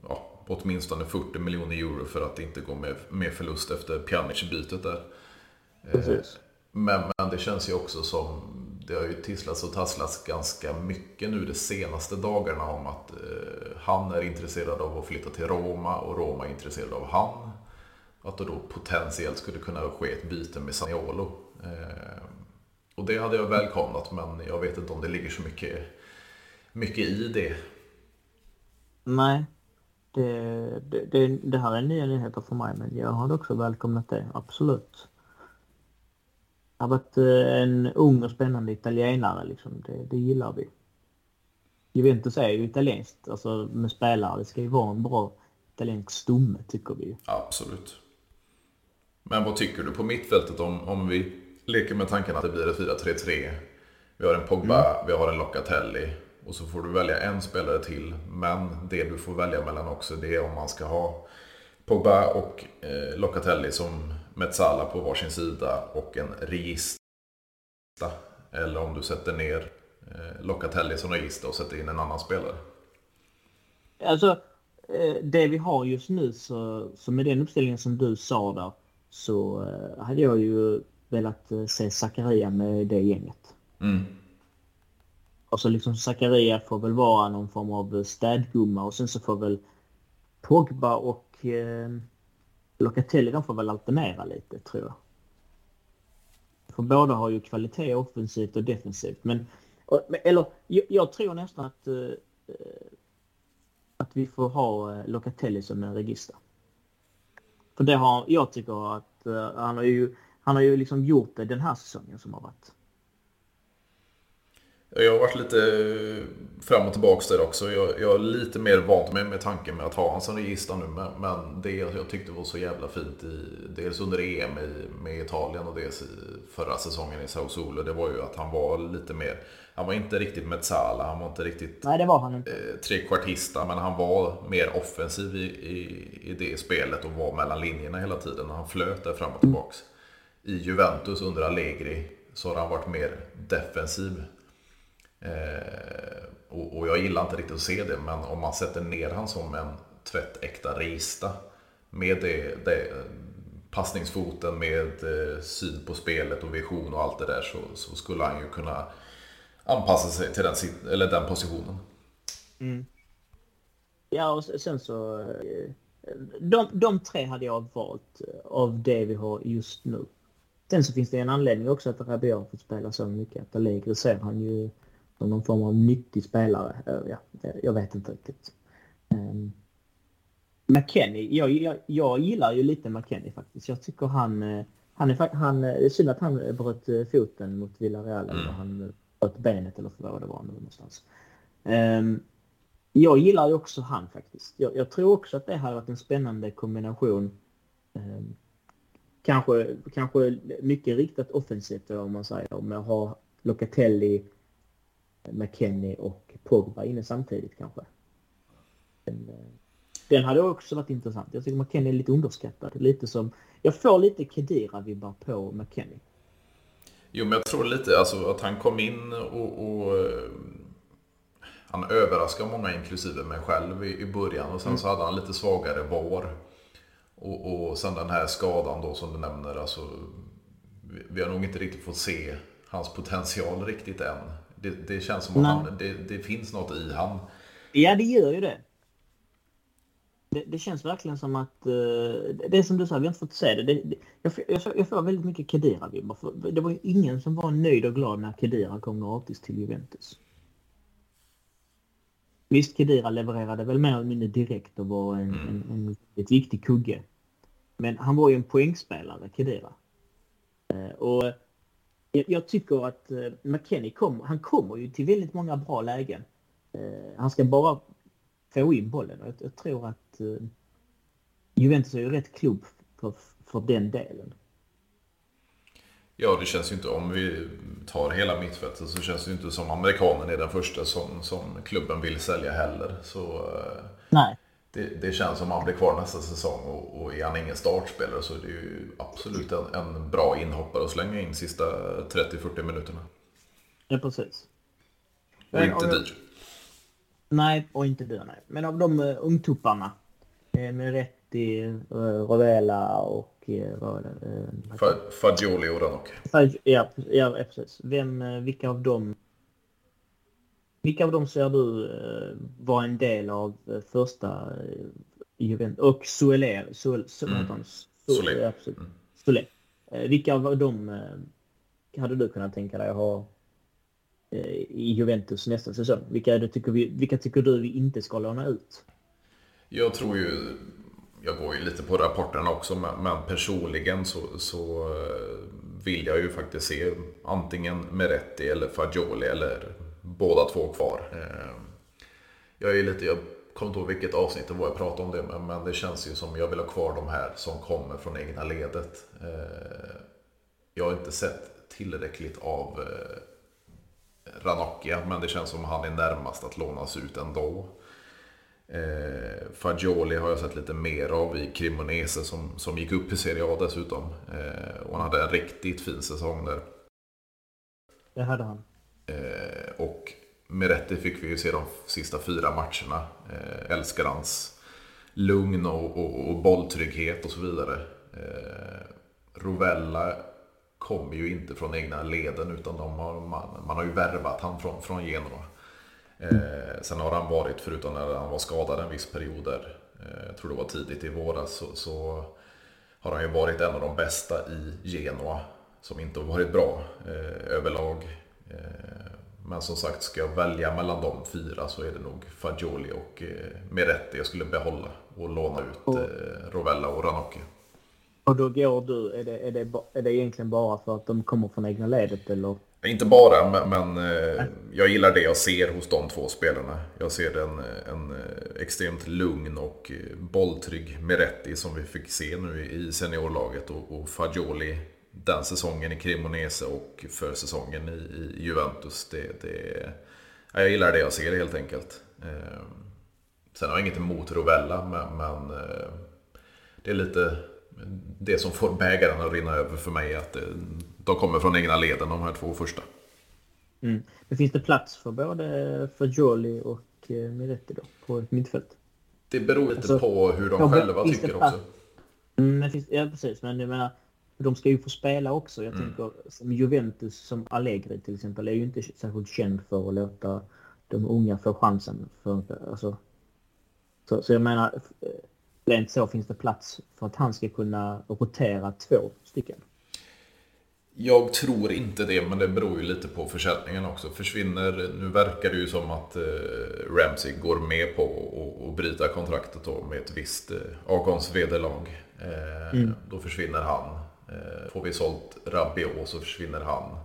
ja, åtminstone 40 miljoner euro för att inte gå med, med förlust efter Pjanic-bytet där. Eh, men, men det känns ju också som det har ju tisslats och tasslats ganska mycket nu de senaste dagarna om att eh, han är intresserad av att flytta till Roma och Roma är intresserad av han. Att det då potentiellt skulle kunna ske ett byte med Saniolo. Eh, och det hade jag välkomnat men jag vet inte om det ligger så mycket, mycket i det. Nej, det, det, det, det här är nya nyheter för mig men jag hade också välkomnat det, absolut. Det har varit eh, en ung och spännande italienare liksom. Det, det gillar vi. Juventus är ju italienskt, alltså med spelare. Det ska ju vara en bra italiensk stomme tycker vi. Absolut. Men vad tycker du på mittfältet om, om vi leker med tanken att det blir ett 4-3-3? Vi har en Pogba, mm. vi har en Locatelli och så får du välja en spelare till. Men det du får välja mellan också det är om man ska ha Pogba och eh, Locatelli som Metsala på varsin sida och en register. Eller om du sätter ner eh, Locatelli som register och sätter in en annan spelare. Alltså, eh, det vi har just nu så, så med den uppställningen som du sa där så eh, hade jag ju velat se Zakaria med det gänget. Mm. Och så liksom Zakaria får väl vara någon form av städgumma och sen så får väl Pogba och eh, Locatelli de får väl alternera lite tror jag. För båda har ju kvalitet offensivt och defensivt. Men, eller jag, jag tror nästan att, uh, att vi får ha Locatelli som en register. För det har, jag tycker att uh, han har ju, han har ju liksom gjort det den här säsongen som har varit. Jag har varit lite fram och tillbaka där också. Jag, jag är lite mer vant mig med tanken med att ha honom som register nu. Men, men det jag tyckte var så jävla fint i, dels under EM i, med Italien och dels i förra säsongen i Sao Solo. Det var ju att han var lite mer, han var inte riktigt Metsala, han var inte riktigt Nej, det var han inte. Eh, trekvartista. Men han var mer offensiv i, i, i det spelet och var mellan linjerna hela tiden. Han flöt där fram och tillbaka. I Juventus under Allegri så har han varit mer defensiv. Eh, och, och, jag gillar inte riktigt att se det, men om man sätter ner han som en tvättäkta rista med det, det passningsfoten med eh, syn på spelet och vision och allt det där så, så skulle han ju kunna anpassa sig till den, eller den positionen. Mm. Ja, och sen så... Eh, de, de tre hade jag valt eh, av det vi har just nu. Sen så finns det en anledning också att Rabiot har fått spela så mycket. Att Allegri ser han ju som någon form av nyttig spelare. Ja, jag vet inte riktigt. Um, McKennie, jag, jag, jag gillar ju lite McKennie faktiskt. Jag tycker han, eh, han är, han, det är synd att han bröt eh, foten mot Villarreal. Mm. Eller han bröt benet eller vad det var nu någonstans. Um, jag gillar ju också han faktiskt. Jag, jag, tror också att det har varit en spännande kombination. Um, kanske, kanske mycket riktat offensivt om man säger. Med att ha Locatelli McKennie och Pogba inne samtidigt kanske. Den, eh, den hade också varit intressant. Jag tycker McKennie är lite underskattad. Lite som, jag får lite Kedira-vibbar på McKennie. Jo, men jag tror lite alltså, att han kom in och, och eh, han överraskade många, inklusive mig själv, i, i början. Och sen mm. så hade han lite svagare var. Och, och sen den här skadan då som du nämner. Alltså, vi, har nog inte riktigt fått se hans potential riktigt än. Det, det känns som att han, det, det, finns något i han. Ja, det gör ju det. Det, det känns verkligen som att, uh, det är som du sa, vi har inte fått se det. jag, jag, jag får väldigt mycket Kedira-vibbar. Det var ingen som var nöjd och glad när Kedira kom gratis till Juventus. Visst, Kedira levererade väl mer eller mindre direkt och var en, mm. en, en, ett viktig kugge. Men han var ju en poängspelare, Kedira. Uh, och jag tycker att eh, McKennie kommer, han kommer ju till väldigt många bra lägen. Eh, han ska bara få in bollen och jag, tror att eh, Juventus är ju rätt klubb för, för den delen. Ja, det känns ju inte, om vi tar hela mittfältet så känns det ju inte som amerikanen är den första som, som klubben vill sälja heller. Så eh, Nej. Det, det känns som han blir kvar nästa säsong och, och är han ingen startspelare så är det ju absolut en, en bra inhoppare att slänga in sista 30-40 minuterna. Ja, precis. Och inte dyr. Nej, och inte dyr nej. Men av de uh, ungtupparna eh, med Rätti, uh, Rovella och vad var det? Fagioli och Ranocchi. Ja, ja, precis. Vem, uh, vilka av dem vilka av dem ser du uh, var en del av första Juventus? Och Soler, Sol, Sol, mm. Soler. Precis. Mm. Soler. vilka av dem hade du kunnat tänka dig ha i Juventus nästa säsong? Vilka, tycker vi, vilka tycker du vi inte ska låna ut? Jag tror ju, jag går ju lite på rapporterna också, men, personligen så, så eh, vill jag ju faktiskt se antingen Meretti eller Fagioli eller båda två kvar. Eh, jag är lite, jag kommer inte ihåg vilket avsnitt det var jag pratade om det, men det känns ju som jag vill ha kvar de här som kommer från egna ledet. Eh, jag har inte sett tillräckligt av Ranocchia, men det känns som han är närmast att lånas ut ändå. Eh, Fagioli har jag sett lite mer av i Cremonese som, som gick upp i Serie A dessutom. Eh, och han hade en riktigt fin säsong där. Det hade han. Eh, och Meretti fick vi ju se de sista fyra matcherna. Eh, älskar hans lugn och, och, och bolltrygghet och så vidare. Eh, Rovella kommer ju inte från egna leden utan de har, man, man har ju värvat han från, från Genoa. Eh, sen har han varit, förutom när han var skadad en viss period där, eh, jag tror det var tidigt i våras, så, så, har han ju varit en av de bästa i Genoa. Som inte har varit bra eh, överlag. Eh, men som sagt, ska jag välja mellan de fyra så är det nog Fagioli och eh, Meretti jag skulle behålla och låna ut eh, Rovella och Ranocchi. Och då går du, är det, är, det, är det egentligen bara för att de kommer från egna ledet eller? Inte bara, men, men eh, jag gillar det jag ser hos de två spelarna. Jag ser en, en eh, extremt lugn och eh, bolltrygg Meretti som vi fick se nu i seniorlaget och, och Fagioli den säsongen i Cremonese och för säsongen i, i Juventus. Det, det, ja, jag gillar det jag ser helt enkelt. Sen har jag inget emot Rovella, men, men det är lite det som får bägaren att rinna över för mig. Att de kommer från egna leden, de här två första. Mm. Men finns det plats för både för Jolly och eh, Miretti då, på ett mittfält? Det beror lite alltså, på hur de själva tycker också. Mm, finns, ja, precis. Men jag menar, de ska ju få spela också. Jag mm. tänker som Juventus, som Allegri till exempel, är ju inte särskilt känd för att låta de unga få chansen. För, alltså, så, så jag menar, eh, rent så finns det plats för att han ska kunna rotera två stycken. Jag tror inte det, men det beror ju lite på försäljningen också. Försvinner, nu verkar det ju som att eh, Ramsey går med på att bryta kontraktet då med ett visst eh, avgångsvederlag. Eh, mm. Då försvinner han. Får vi sålt Rabiot så försvinner han.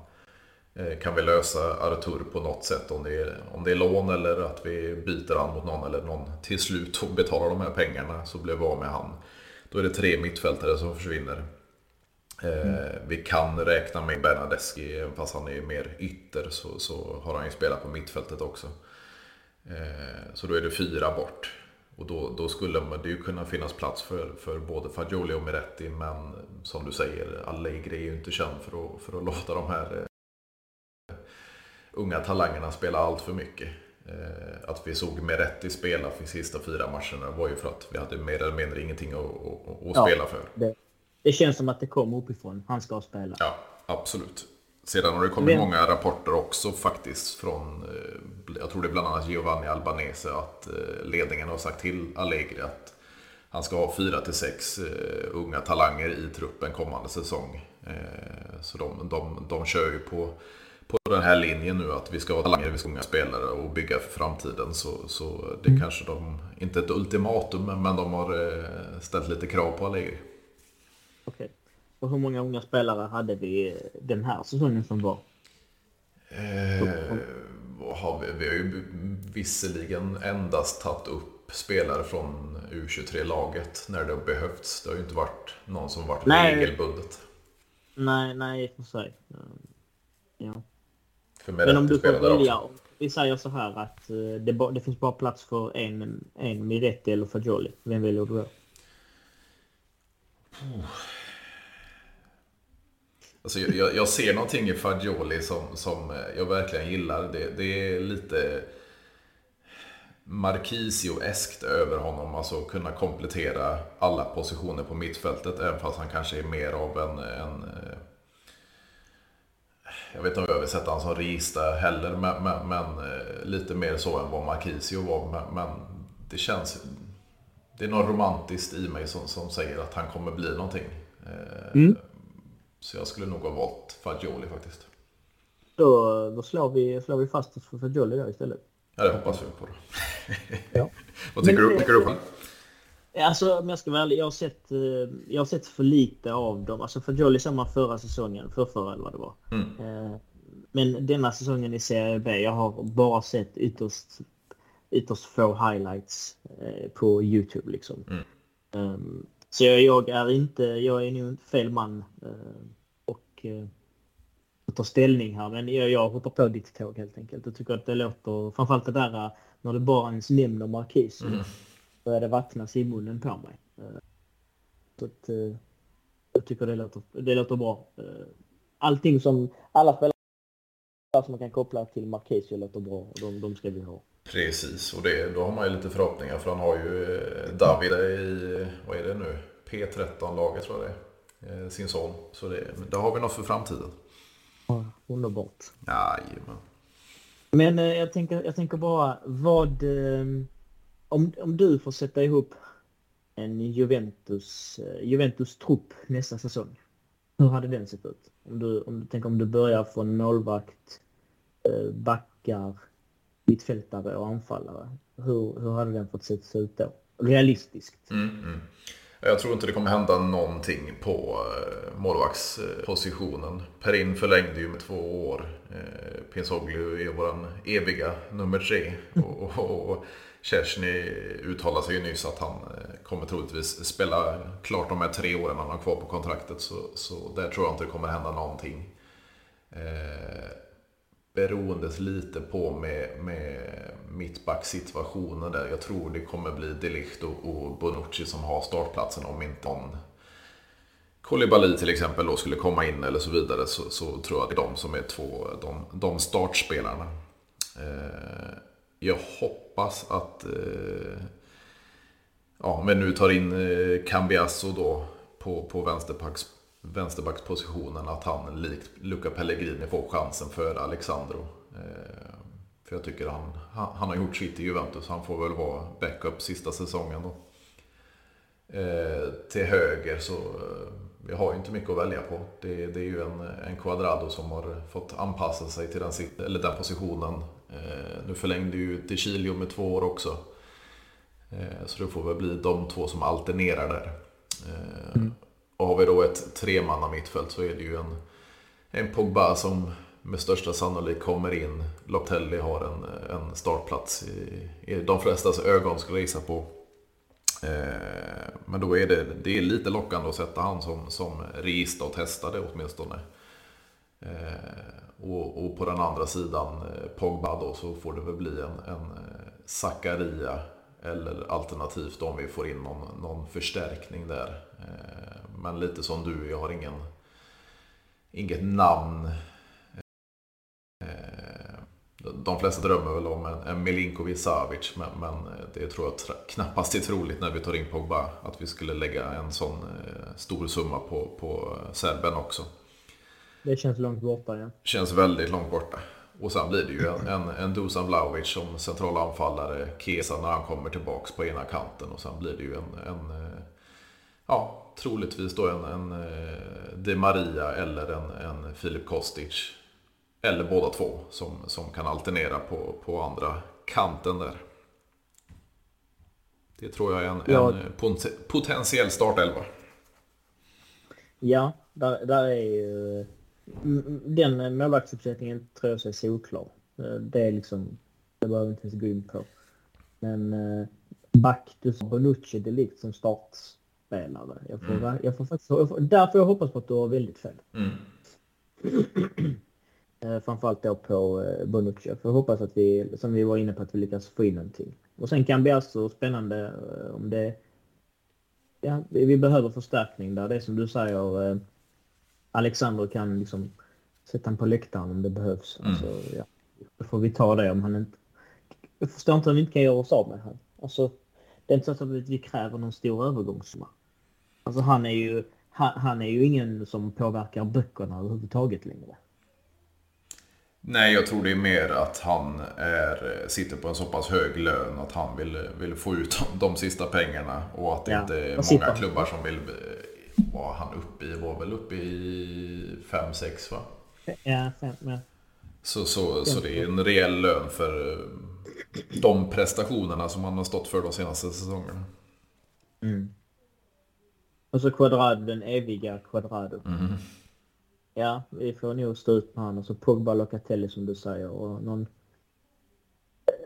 Kan vi lösa Artur på något sätt, om det, är, om det är lån eller att vi byter han mot någon eller någon till slut betalar de här pengarna så blir vi av med han. Då är det tre mittfältare som försvinner. Mm. Vi kan räkna med Bernadeschi, även fast han är mer ytter så, så har han ju spelat på mittfältet också. Eh, så då är det fyra bort. Och då, då skulle det ju kunna finnas plats för, för både Fagioli och Miretti. Men som du säger, Allegri är ju inte känd för att, för att låta de här eh, unga talangerna spela allt för mycket. Att vi såg Miretti spela för de sista fyra matcherna var ju för att vi hade mer eller mindre ingenting att, att, att spela för. Det, det känns som att det kommer uppifrån. Han ska spela. Ja, absolut. Sedan har det kommit Vem? många rapporter också faktiskt från, eh, jag tror det är bland annat Giovanni Albanese, att eh, ledningen har sagt till Allegri att han ska ha fyra till sex eh, unga talanger i truppen kommande säsong. Så de, de, de kör ju på, på den här linjen nu att vi ska ha talanger, vi ska ha unga spelare och bygga för framtiden. Så, så det mm. kanske de, inte ett ultimatum, men de har ställt lite krav på Allegri. Okej. Och hur många unga spelare hade vi den här säsongen som var? Eh, har vi, vi har ju visserligen endast tagit upp spelare från U23-laget när det har behövts. Det har ju inte varit någon som varit Nej. regelbundet. Nej, nej i och för sig. Ja. För Men om du får välja. Vi säger så här att eh, det, det finns bara plats för en, en Miretti eller Fagioli. Vem väljer du då? Alltså, jag- jag, ser någonting i Fagioli som, som jag verkligen gillar. Det, det är lite Marquisio-eskt över honom. Alltså kunna komplettera alla positioner på mittfältet. Även fast han kanske är mer av en... en eh, jag vet inte om jag vill sätta honom som register heller. Men, men, men eh, lite mer så än vad Marquisio var. Men, men det känns... Det är något romantiskt i mig som, som säger att han kommer bli någonting. Eh, Mm. så jag skulle nog ha valt Fagioli faktiskt. Då, då slår, vi, slår vi fast oss för Fagioli då istället. Ja, det hoppas vi på. Då. Ja. Vad tycker Men- du? Tycker du själv? Alltså om jag ska vara ärlig, jag har sett, eh, jag har sett för lite av dem. Alltså Fagioli samma förra säsongen, för förra eller vad det var. Mm. Eh, Men denna säsongen i Serie B, jag har bara sett ytterst, ytterst få highlights eh, på Youtube liksom. Mm. Ehm, Så jag, jag är inte, jag är nog inte fel man eh, och eh, att ta ställning här. Men jag, jag hoppar på ditt tåg helt enkelt. Jag tycker att det låter, framförallt det där eh, när du bara ens nämner Marquis. Mm. Började vattnas i munnen på mig. Eh, Så att, eh, jag tycker det låter, det låter bra. Eh, Allting som alla spelare som man kan koppla till Marquisio låter bra och de, de ska vi ha. Precis, och det, då har man ju lite förhoppningar för han har ju eh, David i, vad är det nu, P13-laget tror jag det är, eh, sin son. Så det, där har vi något för framtiden. Ja, underbart. Jajamän. Men eh, jag, tänker, jag tänker bara vad... Om, om du får sätta ihop en Juventus, eh, Juventus-trupp nästa säsong. Hur hade den sett ut? Om du, om du tänker om du börjar från målvakt, backar, mittfältare och anfallare. Hur, hur hade den fått se ut då? Realistiskt. Mm, mm. Jag tror inte det kommer hända någonting på eh, målvaktspositionen. Perin förlängde ju med två år. Eh, Pinsoglu är vår eviga nummer tre. Och, och, och Kersny uttalade sig ju nyss att han eh, kommer troligtvis spela klart de här tre åren han har kvar på kontraktet. Så, så där tror jag inte det kommer hända någonting. Eh, Beroendes lite på med, med mittbacksituationen där. Jag tror det kommer bli Delicht och, och Bonucci som har startplatsen om inte någon Kolibali till exempel då skulle komma in eller så vidare så, så tror jag att det är de som är två, de, de startspelarna. Eh, jag hoppas att eh, ja, men nu tar in eh, Cambiasso då på, på vänsterpacks vänsterbackspositionen att han likt Luca Pellegrini får chansen för Alexandro. Eh, för jag tycker han, han, han har gjort sitt i Juventus, han får väl vara backup sista säsongen då. Eh, till höger så eh, vi har ju inte mycket att välja på. Det, det är ju en, en Quadrado som har fått anpassa sig till den, eller den positionen. Eh, nu förlängde ju Chilio med två år också. Eh, så det får väl bli de två som alternerar där. Eh, mm. Och har vi då ett tremanna mittfält så är det ju en, en Pogba som med största sannolikhet kommer in. Loptelli har en, en startplats i, i de flestas ögon skulle jag gissa på. Eh, Men då är det, det är lite lockande att sätta han som, som register och testa det åtminstone. Eh, Och, och på den andra sidan eh, Pogba då så får det väl bli en, en eh, Zakaria eller alternativt om vi får in någon, någon förstärkning där. Eh, men lite som du, jag har ingen, inget namn. Eh, De flesta drömmer väl om en, en Milinkovic Savic men, men det tror jag knappast är troligt när vi tar in Pogba att vi skulle lägga en sån eh, stor summa på, på serben också. Det känns långt borta ja. Känns väldigt långt borta. Och sen blir det ju en, en, en Dusan Vlahovic som central anfallare, Kesa när han kommer tillbaks på ena kanten och sen blir det ju en, en eh, ja, troligtvis då en, en eh, De Maria eller en, en Filip Kostic. Eller båda två som, som kan alternera på, på andra kanten där. Det tror jag är en, Ja. en pot- potentiell startelva. Ja, där, där är ju... mm, Den målvaktsuppsättningen tror jag är solklar. Eh, Det är liksom... Det behöver inte ens gå in på. Men eh, Bactus Bonucci Delict som startspelare. Jag får, Mm. jag får faktiskt, jag får, där får jag hoppas på att du har väldigt fel. Mm. Eh, Framförallt då på eh, Bonucci. Jag får hoppas att vi, som vi var inne på, att vi lyckas få in någonting. Och sen kan det bli alltså spännande eh, om det... Ja, vi behöver förstärkning där. Det är som du säger, eh, Alexander kan liksom sätta honom på läktaren om det behövs. Mm. Alltså, ja, då får vi ta det om han inte... Jag förstår inte om vi inte kan göra oss av med honom. Alltså, det är inte så att vi kräver någon stor övergångssumma. Alltså han är ju, han, han är ju ingen som påverkar böckerna överhuvudtaget längre. Nej, jag tror det är mer att han är, sitter på en så pass hög lön att han vill, vill få ut de, de sista pengarna. Och att det Ja, inte är många klubbar som vill... Vad var han uppe i? Var väl uppe i 5-6 va? Ja, fem, ja. Så, så, så det är en rejäl lön för eh, de prestationerna som han har stått för de senaste säsongerna. Mm. Och så Quadrado, den eviga Quadrado. Mm. Ja, vi får nog stå ut med honom. Och så Pogba Locatelli som du säger. Och någon...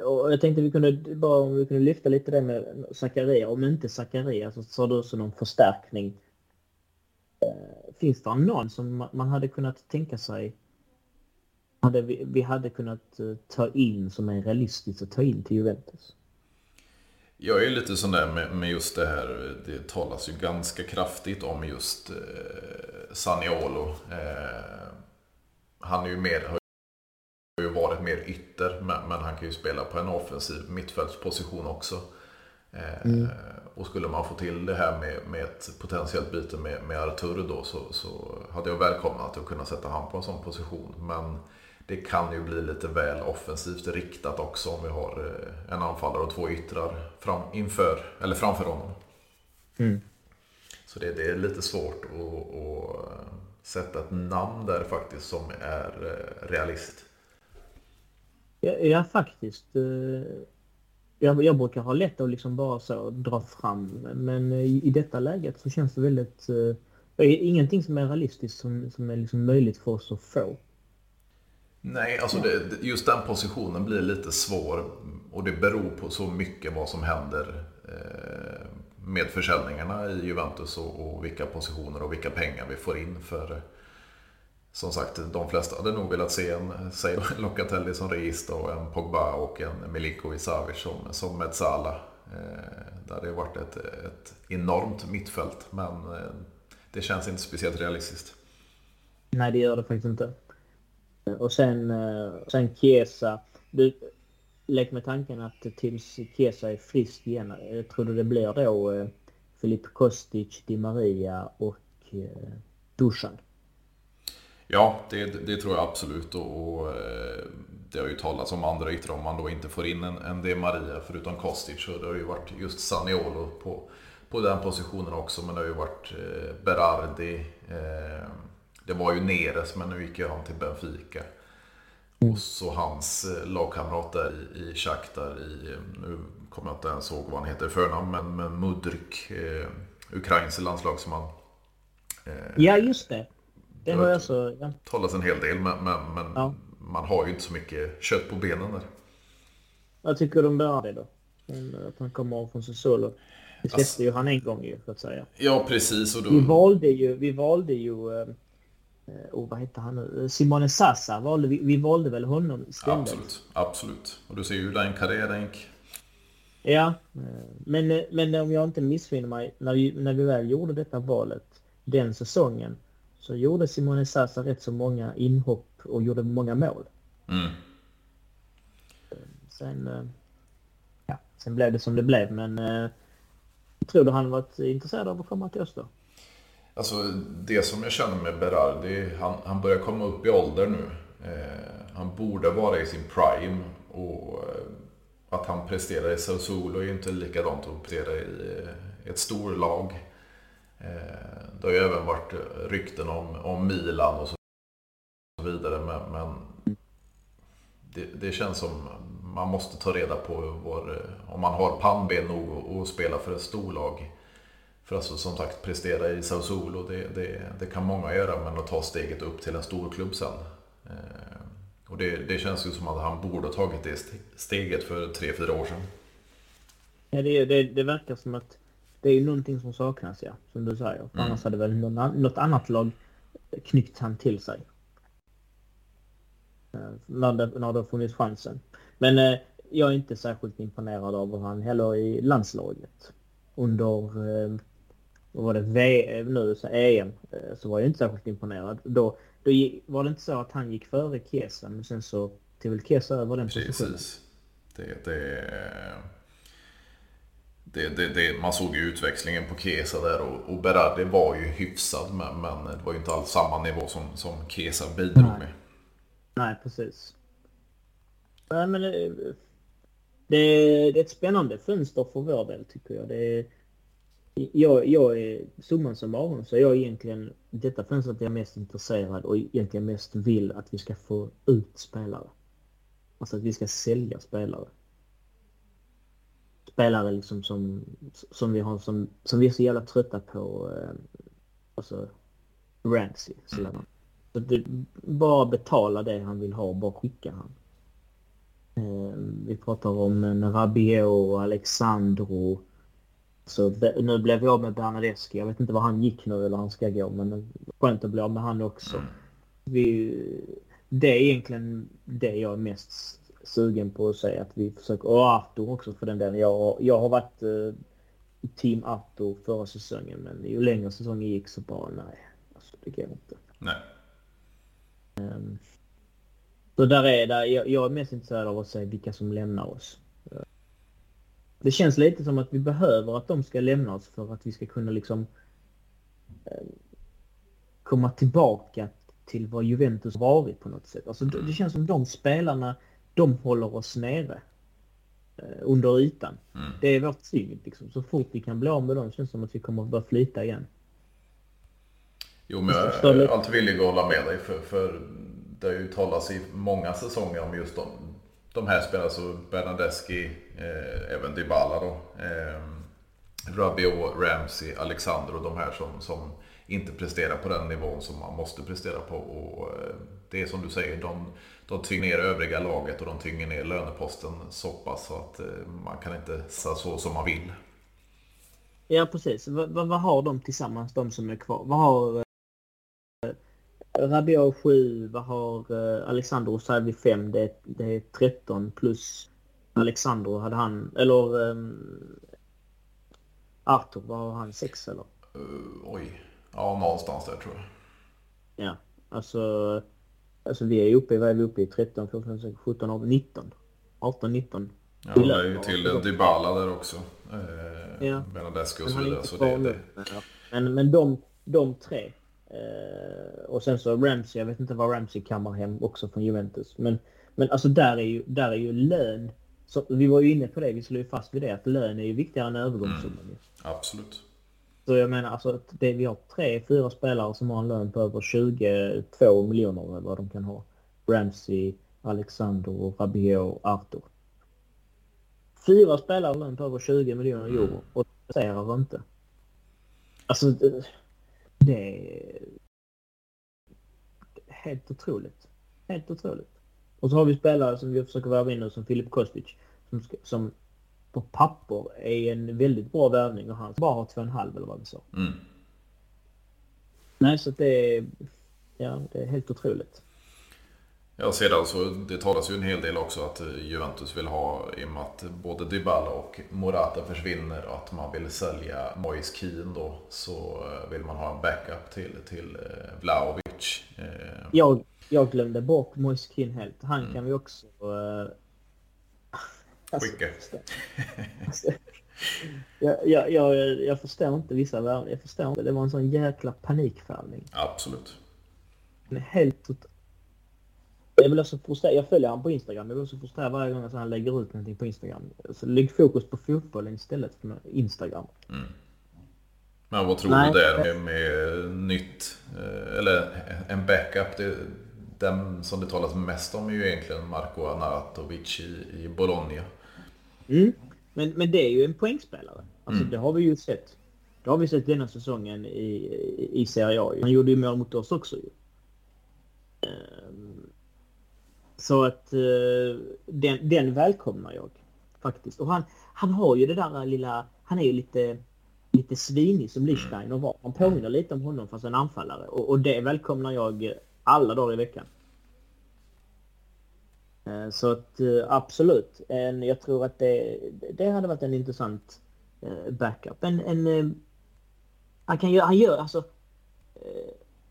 Och jag tänkte vi kunde bara om vi kunde lyfta lite det med Zakaria. Om inte Zakaria så sa du också någon förstärkning. Eh, Finns det någon som ma- man hade kunnat tänka sig hade vi, vi hade kunnat eh, ta in som är realistiskt att ta in till Juventus? Jag är lite sån där med, med just det här. Det talas ju ganska kraftigt om just eh, Saniolo. Eh, han är ju mer, har ju varit mer ytter, men, men han kan ju spela på en offensiv mittfältsposition också. Eh, Och skulle man få till det här med, med ett potentiellt byte med, med Arturo då så, så hade jag välkomnat att kunna sätta han på en sån position. Men det kan ju bli lite väl offensivt riktat också om vi har eh, en anfallare och två yttrar fram, inför, eller framför honom. Mm. Så det, det är lite svårt att, att sätta ett namn där faktiskt som är eh, realist. Ja, ja faktiskt. eh, Jag, jag brukar ha lätt att liksom bara så dra fram. Men i, i detta läget så känns det väldigt... eh, Det är ingenting som är realistiskt som, som är liksom möjligt för oss att få. Nej, alltså det, just den positionen blir lite svår och det beror på så mycket vad som händer eh, med försäljningarna i Juventus och, och vilka positioner och vilka pengar vi får in för som sagt, de flesta hade nog velat se en säg Locatelli som register och en Pogba och en Milinkovic Savic som, som Metsala. Eh, där det hade varit ett, ett enormt mittfält men eh, det känns inte speciellt realistiskt. Nej, det gör det faktiskt inte. Och sen, eh, sen Chiesa. Du, lek med tanken att tills Chiesa är frisk igen. Eh, tror du det blir då eh, Filip Kostic, Di Maria och Dusan? Ja, det, det tror jag absolut. Och, och det har ju talats om andra yttrar om man då inte får in en, en De Maria förutom Kostic. Så det har ju varit just Saniolo på, på den positionen också. Men det har ju varit eh, Berardi. Eh, det var ju Neres men nu gick ju han till Benfica. Och så hans eh, lagkamrat där i, i Shakhtar i, eh, nu kommer jag inte ens ihåg vad han heter i förnamn, men, men Mudryk, eh, Ukrains landslagsman. Eh, Ja, just det. Det Jag har jag så... Ja. talas en hel del, men, men, men Ja. man har ju inte så mycket kött på benen där. Vad tycker du om Berardi då? Om, Att han kommer från Sassuolo. Vi släppte Alltså- ju han en gång ju, så att säga. Ja, precis. Och då, Vi valde ju, vi valde ju, eh, eh, oh, vad heter han nu? Eh, Simone Sassa valde vi, vi valde väl honom istället. absolut, absolut. Och du ser ju den gick. Ja, eh, men, men om jag inte missminner mig, när vi, när vi väl gjorde detta valet den säsongen så gjorde Simone Sassa rätt så många inhopp och gjorde många mål. Mm. Sen, ja, sen blev det som det blev, men tror du han varit intresserad av att komma till oss då? Alltså det som jag känner med Berardi, han, han börjar komma upp i ålder nu. Eh, han borde vara i sin prime och eh, att han presterar i Sassuolo är ju inte likadant att prestera i eh, ett storlag. Eh, det har ju även varit eh, rykten om, om Milan och så vidare men, men det, det känns som man måste ta reda på var, om man har pannben nog och, och spela för ett storlag. För alltså som sagt prestera i Sassuolo, det, det, det kan många göra men att ta steget upp till en stor klubb sen. Eh, och det, det känns ju som att han borde ha tagit det ste- steget för tre fyra år sedan. Ja, det, det, det verkar som att det är någonting som saknas, ja. Som du säger. Mm. Annars hade väl någon, något annat lag knyckt han till sig. Eh, när det, när det har funnits chansen. Men eh, jag är inte särskilt imponerad av han heller i landslaget. Under, eh, vad var det, v, nu, så EM, eh, så var jag inte särskilt imponerad. Då, då var det inte så att han gick före Kesa, men sen så tog väl Kesa över den positionen. Precis. Det, det, det, det, det, man såg ju utväxlingen på Kesa där och, och Berardi var ju hyfsad men, men det var ju inte alls samma nivå som, som Kesa bidrog Nej. med. Nej, precis. Nej, men det, det, är ett spännande fönster för vår del tycker jag. Det jag, jag är summan som Aron så jag är egentligen detta fönstret är jag mest intresserad och egentligen mest vill att vi ska få ut spelare. Alltså att vi ska sälja spelare. Spelare liksom som, som vi har som, som vi är så jävla trötta på. Eh, alltså Ramsey. Så, så det, bara betala det han vill ha, bara skicka han. Eh, vi pratar om Rabiot, Alexandro. Så nu blev vi av med Bernadeschi. Jag vet inte var han gick nu eller han ska gå men skönt att bli av med han också. Mm. Vi, det är egentligen det jag är mest sugen på att säga att vi försöker, och Arthur också för den delen. Jag, jag har varit eh, team Arthur förra säsongen men ju längre säsongen gick så bara nej, alltså det går inte. Nej. Um, så där är det, jag, jag är mest intresserad av att se vilka som lämnar oss. Det känns lite som att vi behöver att de ska lämna oss för att vi ska kunna liksom eh, komma tillbaka till vad Juventus varit på något sätt. Alltså det känns som de spelarna, de håller oss nere eh, under ytan. Mm. Det är vårt tyngd liksom. Så fort vi kan bli av med dem känns det som att vi kommer att börja flyta igen. Jo, men jag är alltid villig att hålla med dig för, för det har ju talats i många säsonger om just de, de här spelarna, så Bernadeschi, eh, även Dybala då. Eh, Rabiot, Ramsey, Alexander och de här som, som inte presterar på den nivån som man måste prestera på. Och eh, det är som du säger, de, de tynger ner övriga laget och de tynger ner löneposten så pass så att eh, man kan inte säga så som man vill. Ja precis. Vad, vad, vad har de tillsammans, de som är kvar? Vad har Rabiot 7, vad har uh, Alexandro så hade vi 5, det, det är 13 plus Alexandro hade han, eller um, Arthur, vad har han, 6 eller? Uh, oj, ja någonstans där tror jag. Ja, alltså, alltså vi är uppe i, vad är vi uppe i, 13, 14, 16, 17, 18, 19? 18, 19. Ja, det är ju till Dybala där också. Eh, ja. Benadescu och så vidare. Så det, det... Men, men de, de tre Eh, och sen så Ramsey, jag vet inte vad Ramsey kammar hem också från Juventus. Men, men alltså där är ju, där är ju lön. Så, vi var ju inne på det, vi slog ju fast vid det, att lön är ju viktigare än övergångssumman. Mm, absolut. Så jag menar alltså det, vi har tre, fyra spelare som har en lön på över 22 miljoner eller vad de kan ha. Ramsey, Alexander, Rabiot, Arthur. Fyra spelare har lön på över 20 miljoner euro mm. och det inte. Alltså det är helt otroligt. Helt otroligt. Och så har vi spelare som vi försöker värva in nu som Filip Kostic. Som, som på papper är en väldigt bra värvning och han bara har två och en halv eller vad vi sa. Mm. Nej, så det är, ja, det är helt otroligt. Ja, sedan så det talas ju en hel del också att Juventus vill ha, i och med att både Dybala och Morata försvinner, att man vill sälja Moise Keane då, så eh, vill man ha en backup till, till eh, Vlahovic. Eh, jag, jag glömde bort Moise Keane helt. Han mm. kan vi också... Uh, alltså, Skicka. Alltså, jag, jag, jag, jag förstår inte vissa värden. Jag förstår inte. Det var en sån jäkla panikfärgning. Absolut. Den är helt jag blir så frustrerad. Jag följer honom på Instagram. Jag blir så frustrerad varje gång han lägger ut någonting på Instagram. Så lägg fokus på fotbollen istället för Instagram. Mm. Men vad tror Nej, du där med, med nytt, eh, eller en backup? Det, den som det talas mest om är ju egentligen Marco Arnautovic i, i Bologna. Mm. Men, men det är ju en poängspelare. Alltså mm. det har vi ju sett. Det har vi sett denna säsongen i, i Serie A. Han gjorde ju mål mot oss också ju. Så att uh, den, den välkomnar jag. Faktiskt. Och han, han har ju det där lilla... Han är ju lite, lite svinig som Lichsteiner var. Han påminner lite om honom fast en anfallare. Och, och det välkomnar jag alla dagar i veckan. Eh, så att eh, absolut. En, jag tror att det, det hade varit en intressant eh, backup. En, en, han, kan göra, han gör alltså...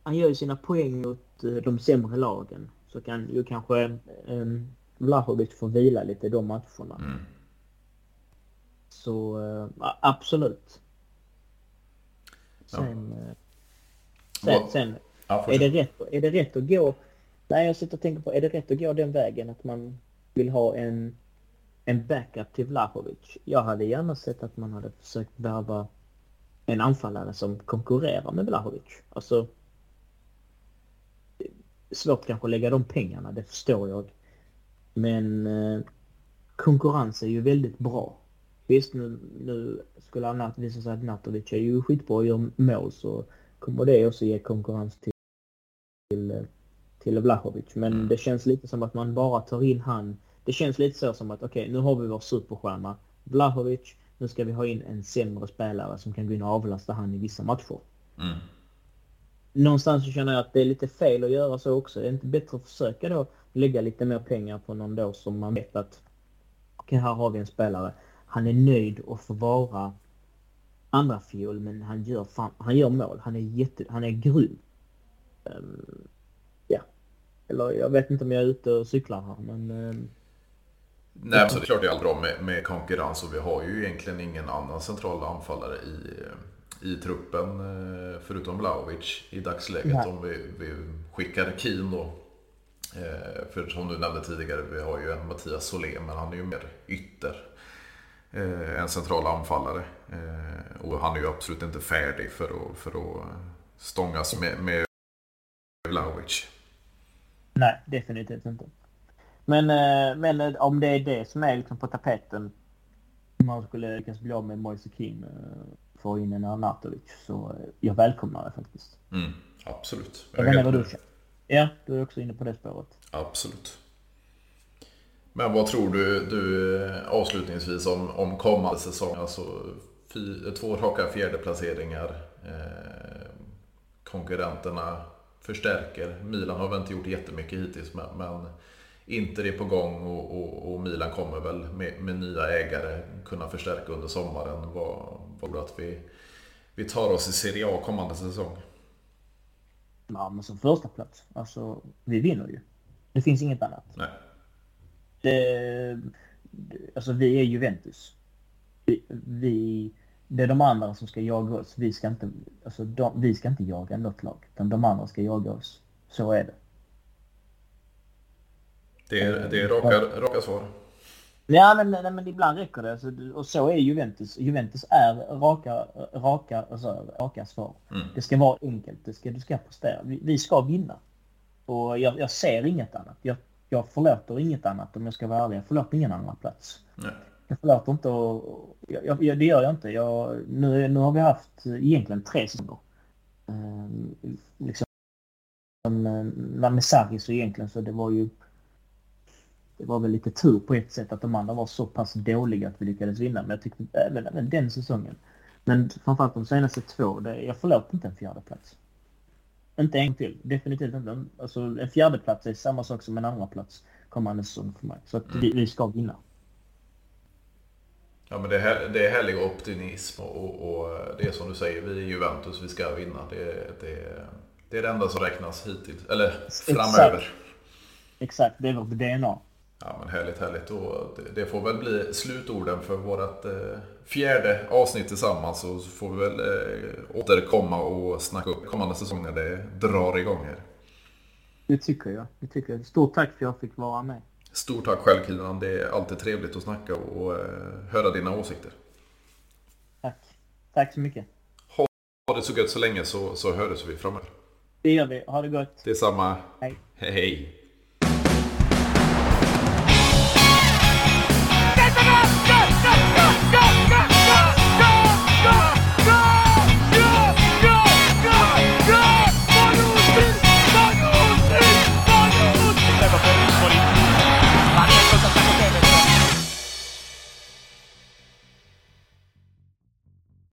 Han gör ju sina poäng mot de sämre lagen. Så kan ju kanske um, Vlahovic få vila lite de matcherna. Mm. Så absolut. Sen... Ja. Sen, sen ja, är, det rätt, är det rätt att gå Nej, jag sitter och tänker på, är det rätt att gå den vägen att man vill ha en, en backup till Vlahovic? Jag hade gärna sett att man hade försökt värva en anfallare som konkurrerar med Vlahovic. Alltså, svårt kanske att lägga de pengarna, det förstår jag. Men eh, konkurrens är ju väldigt bra. Visst, nu, nu skulle Anat visa sig att Natovic är ju skitbra och gör mål så kommer det också ge konkurrens till, till eh, till Vlahovic. Men mm. det känns lite som att man bara tar in han. Det känns lite så som att okej, okay, nu har vi vår superstjärna Vlahovic. Nu ska vi ha in en sämre spelare som kan gå in och avlasta han i vissa matcher. Mm. Någonstans så känner jag att det är lite fel att göra så också. Det är inte bättre att försöka då lägga lite mer pengar på någon då som man vet att okej, okay, här har vi en spelare. Han är nöjd att få vara andra fiol men han gör, fan, han gör mål. Han är jätte, han är grym. Um, eller jag vet inte om jag är ute och cyklar här men... Um, Nej, men så det är klart det är bra med, med konkurrens och vi har ju egentligen ingen annan central anfallare i, ehm, i truppen eh, förutom Vlahovic i dagsläget Nej. om vi, vi skickar Keen då. Eh, för som du nämnde tidigare, vi har ju en Mattias Solé men han är ju mer ytter. En central anfallare. Och han är ju absolut inte färdig för att, för att stångas med, med Vlahovic. Nej, definitivt inte. Men, eh, men eh, om det är det som är liksom på tapeten, man skulle lyckas bli av med Moise eh, få in en Arnatovic, så jag välkomnar det faktiskt. Mm, absolut. Jag, jag vet inte vad du känner. Ja, du är också inne på det spåret. Absolut. Men vad tror du, du avslutningsvis om, om kommande säsong? Alltså fy, två raka fjärdeplaceringar. Eh, konkurrenterna förstärker. Milan har väl inte gjort jättemycket hittills men, men Inter är på gång och, och, och Milan kommer väl med, med, nya ägare kunna förstärka under sommaren. Vad, vad att vi, vi tar oss i Serie A kommande säsong? Ja, men som första plats. Alltså, vi vinner ju. Det finns inget annat. Nej. Det, alltså, vi är Juventus. Vi, vi det är de andra som ska jaga oss. Vi ska inte, alltså de, vi ska inte jaga något lag. Utan de andra ska jaga oss. Så är det. Det är, det är raka, raka svar. Ja, men, nej, men ibland räcker det. Alltså, och så är Juventus. Juventus är raka, raka, alltså, raka svar. Mm. Det ska vara enkelt. Det ska, du ska prestera. Vi, vi ska vinna. Och jag, jag ser inget annat. Jag, jag förlåter inget annat om jag ska vara ärlig. Jag förlåter ingen annan plats. Nej. Jag förlåter inte och... Jag, jag, det gör jag inte. Jag, nu, nu har vi haft egentligen tre säsonger. Eh, liksom, med Sarri så egentligen så det var ju... Det var väl lite tur på ett sätt att de andra var så pass dåliga att vi lyckades vinna. Men jag tyckte även, även den säsongen. Men framförallt de senaste två, det, jag förlåter inte en fjärde plats. Inte en till, definitivt inte. Alltså en fjärde plats är samma sak som en andra plats kommande säsong för mig. Så att mm. vi, vi ska vinna. Ja men det är, det är härlig optimism och, och, och, det är som du säger, vi är Juventus, vi ska vinna. Det, det, det är det enda som räknas hittills, eller framöver. Exakt, Exakt det är vårt DNA. Ja men härligt, härligt. Och det, får väl bli slutorden för vårt eh, fjärde avsnitt tillsammans. Så får vi väl eh, återkomma och snacka upp kommande säsong när det drar igång här. Det tycker jag. Det tycker jag. Stort tack för att jag fick vara med. Stort tack själv Kinan. Det är alltid trevligt att snacka och eh, höra dina åsikter. Tack. Tack så mycket. Ha det så gött så länge så, så hörs vi framöver. Det gör vi. Ha det gott. Detsamma. Hej. Hej.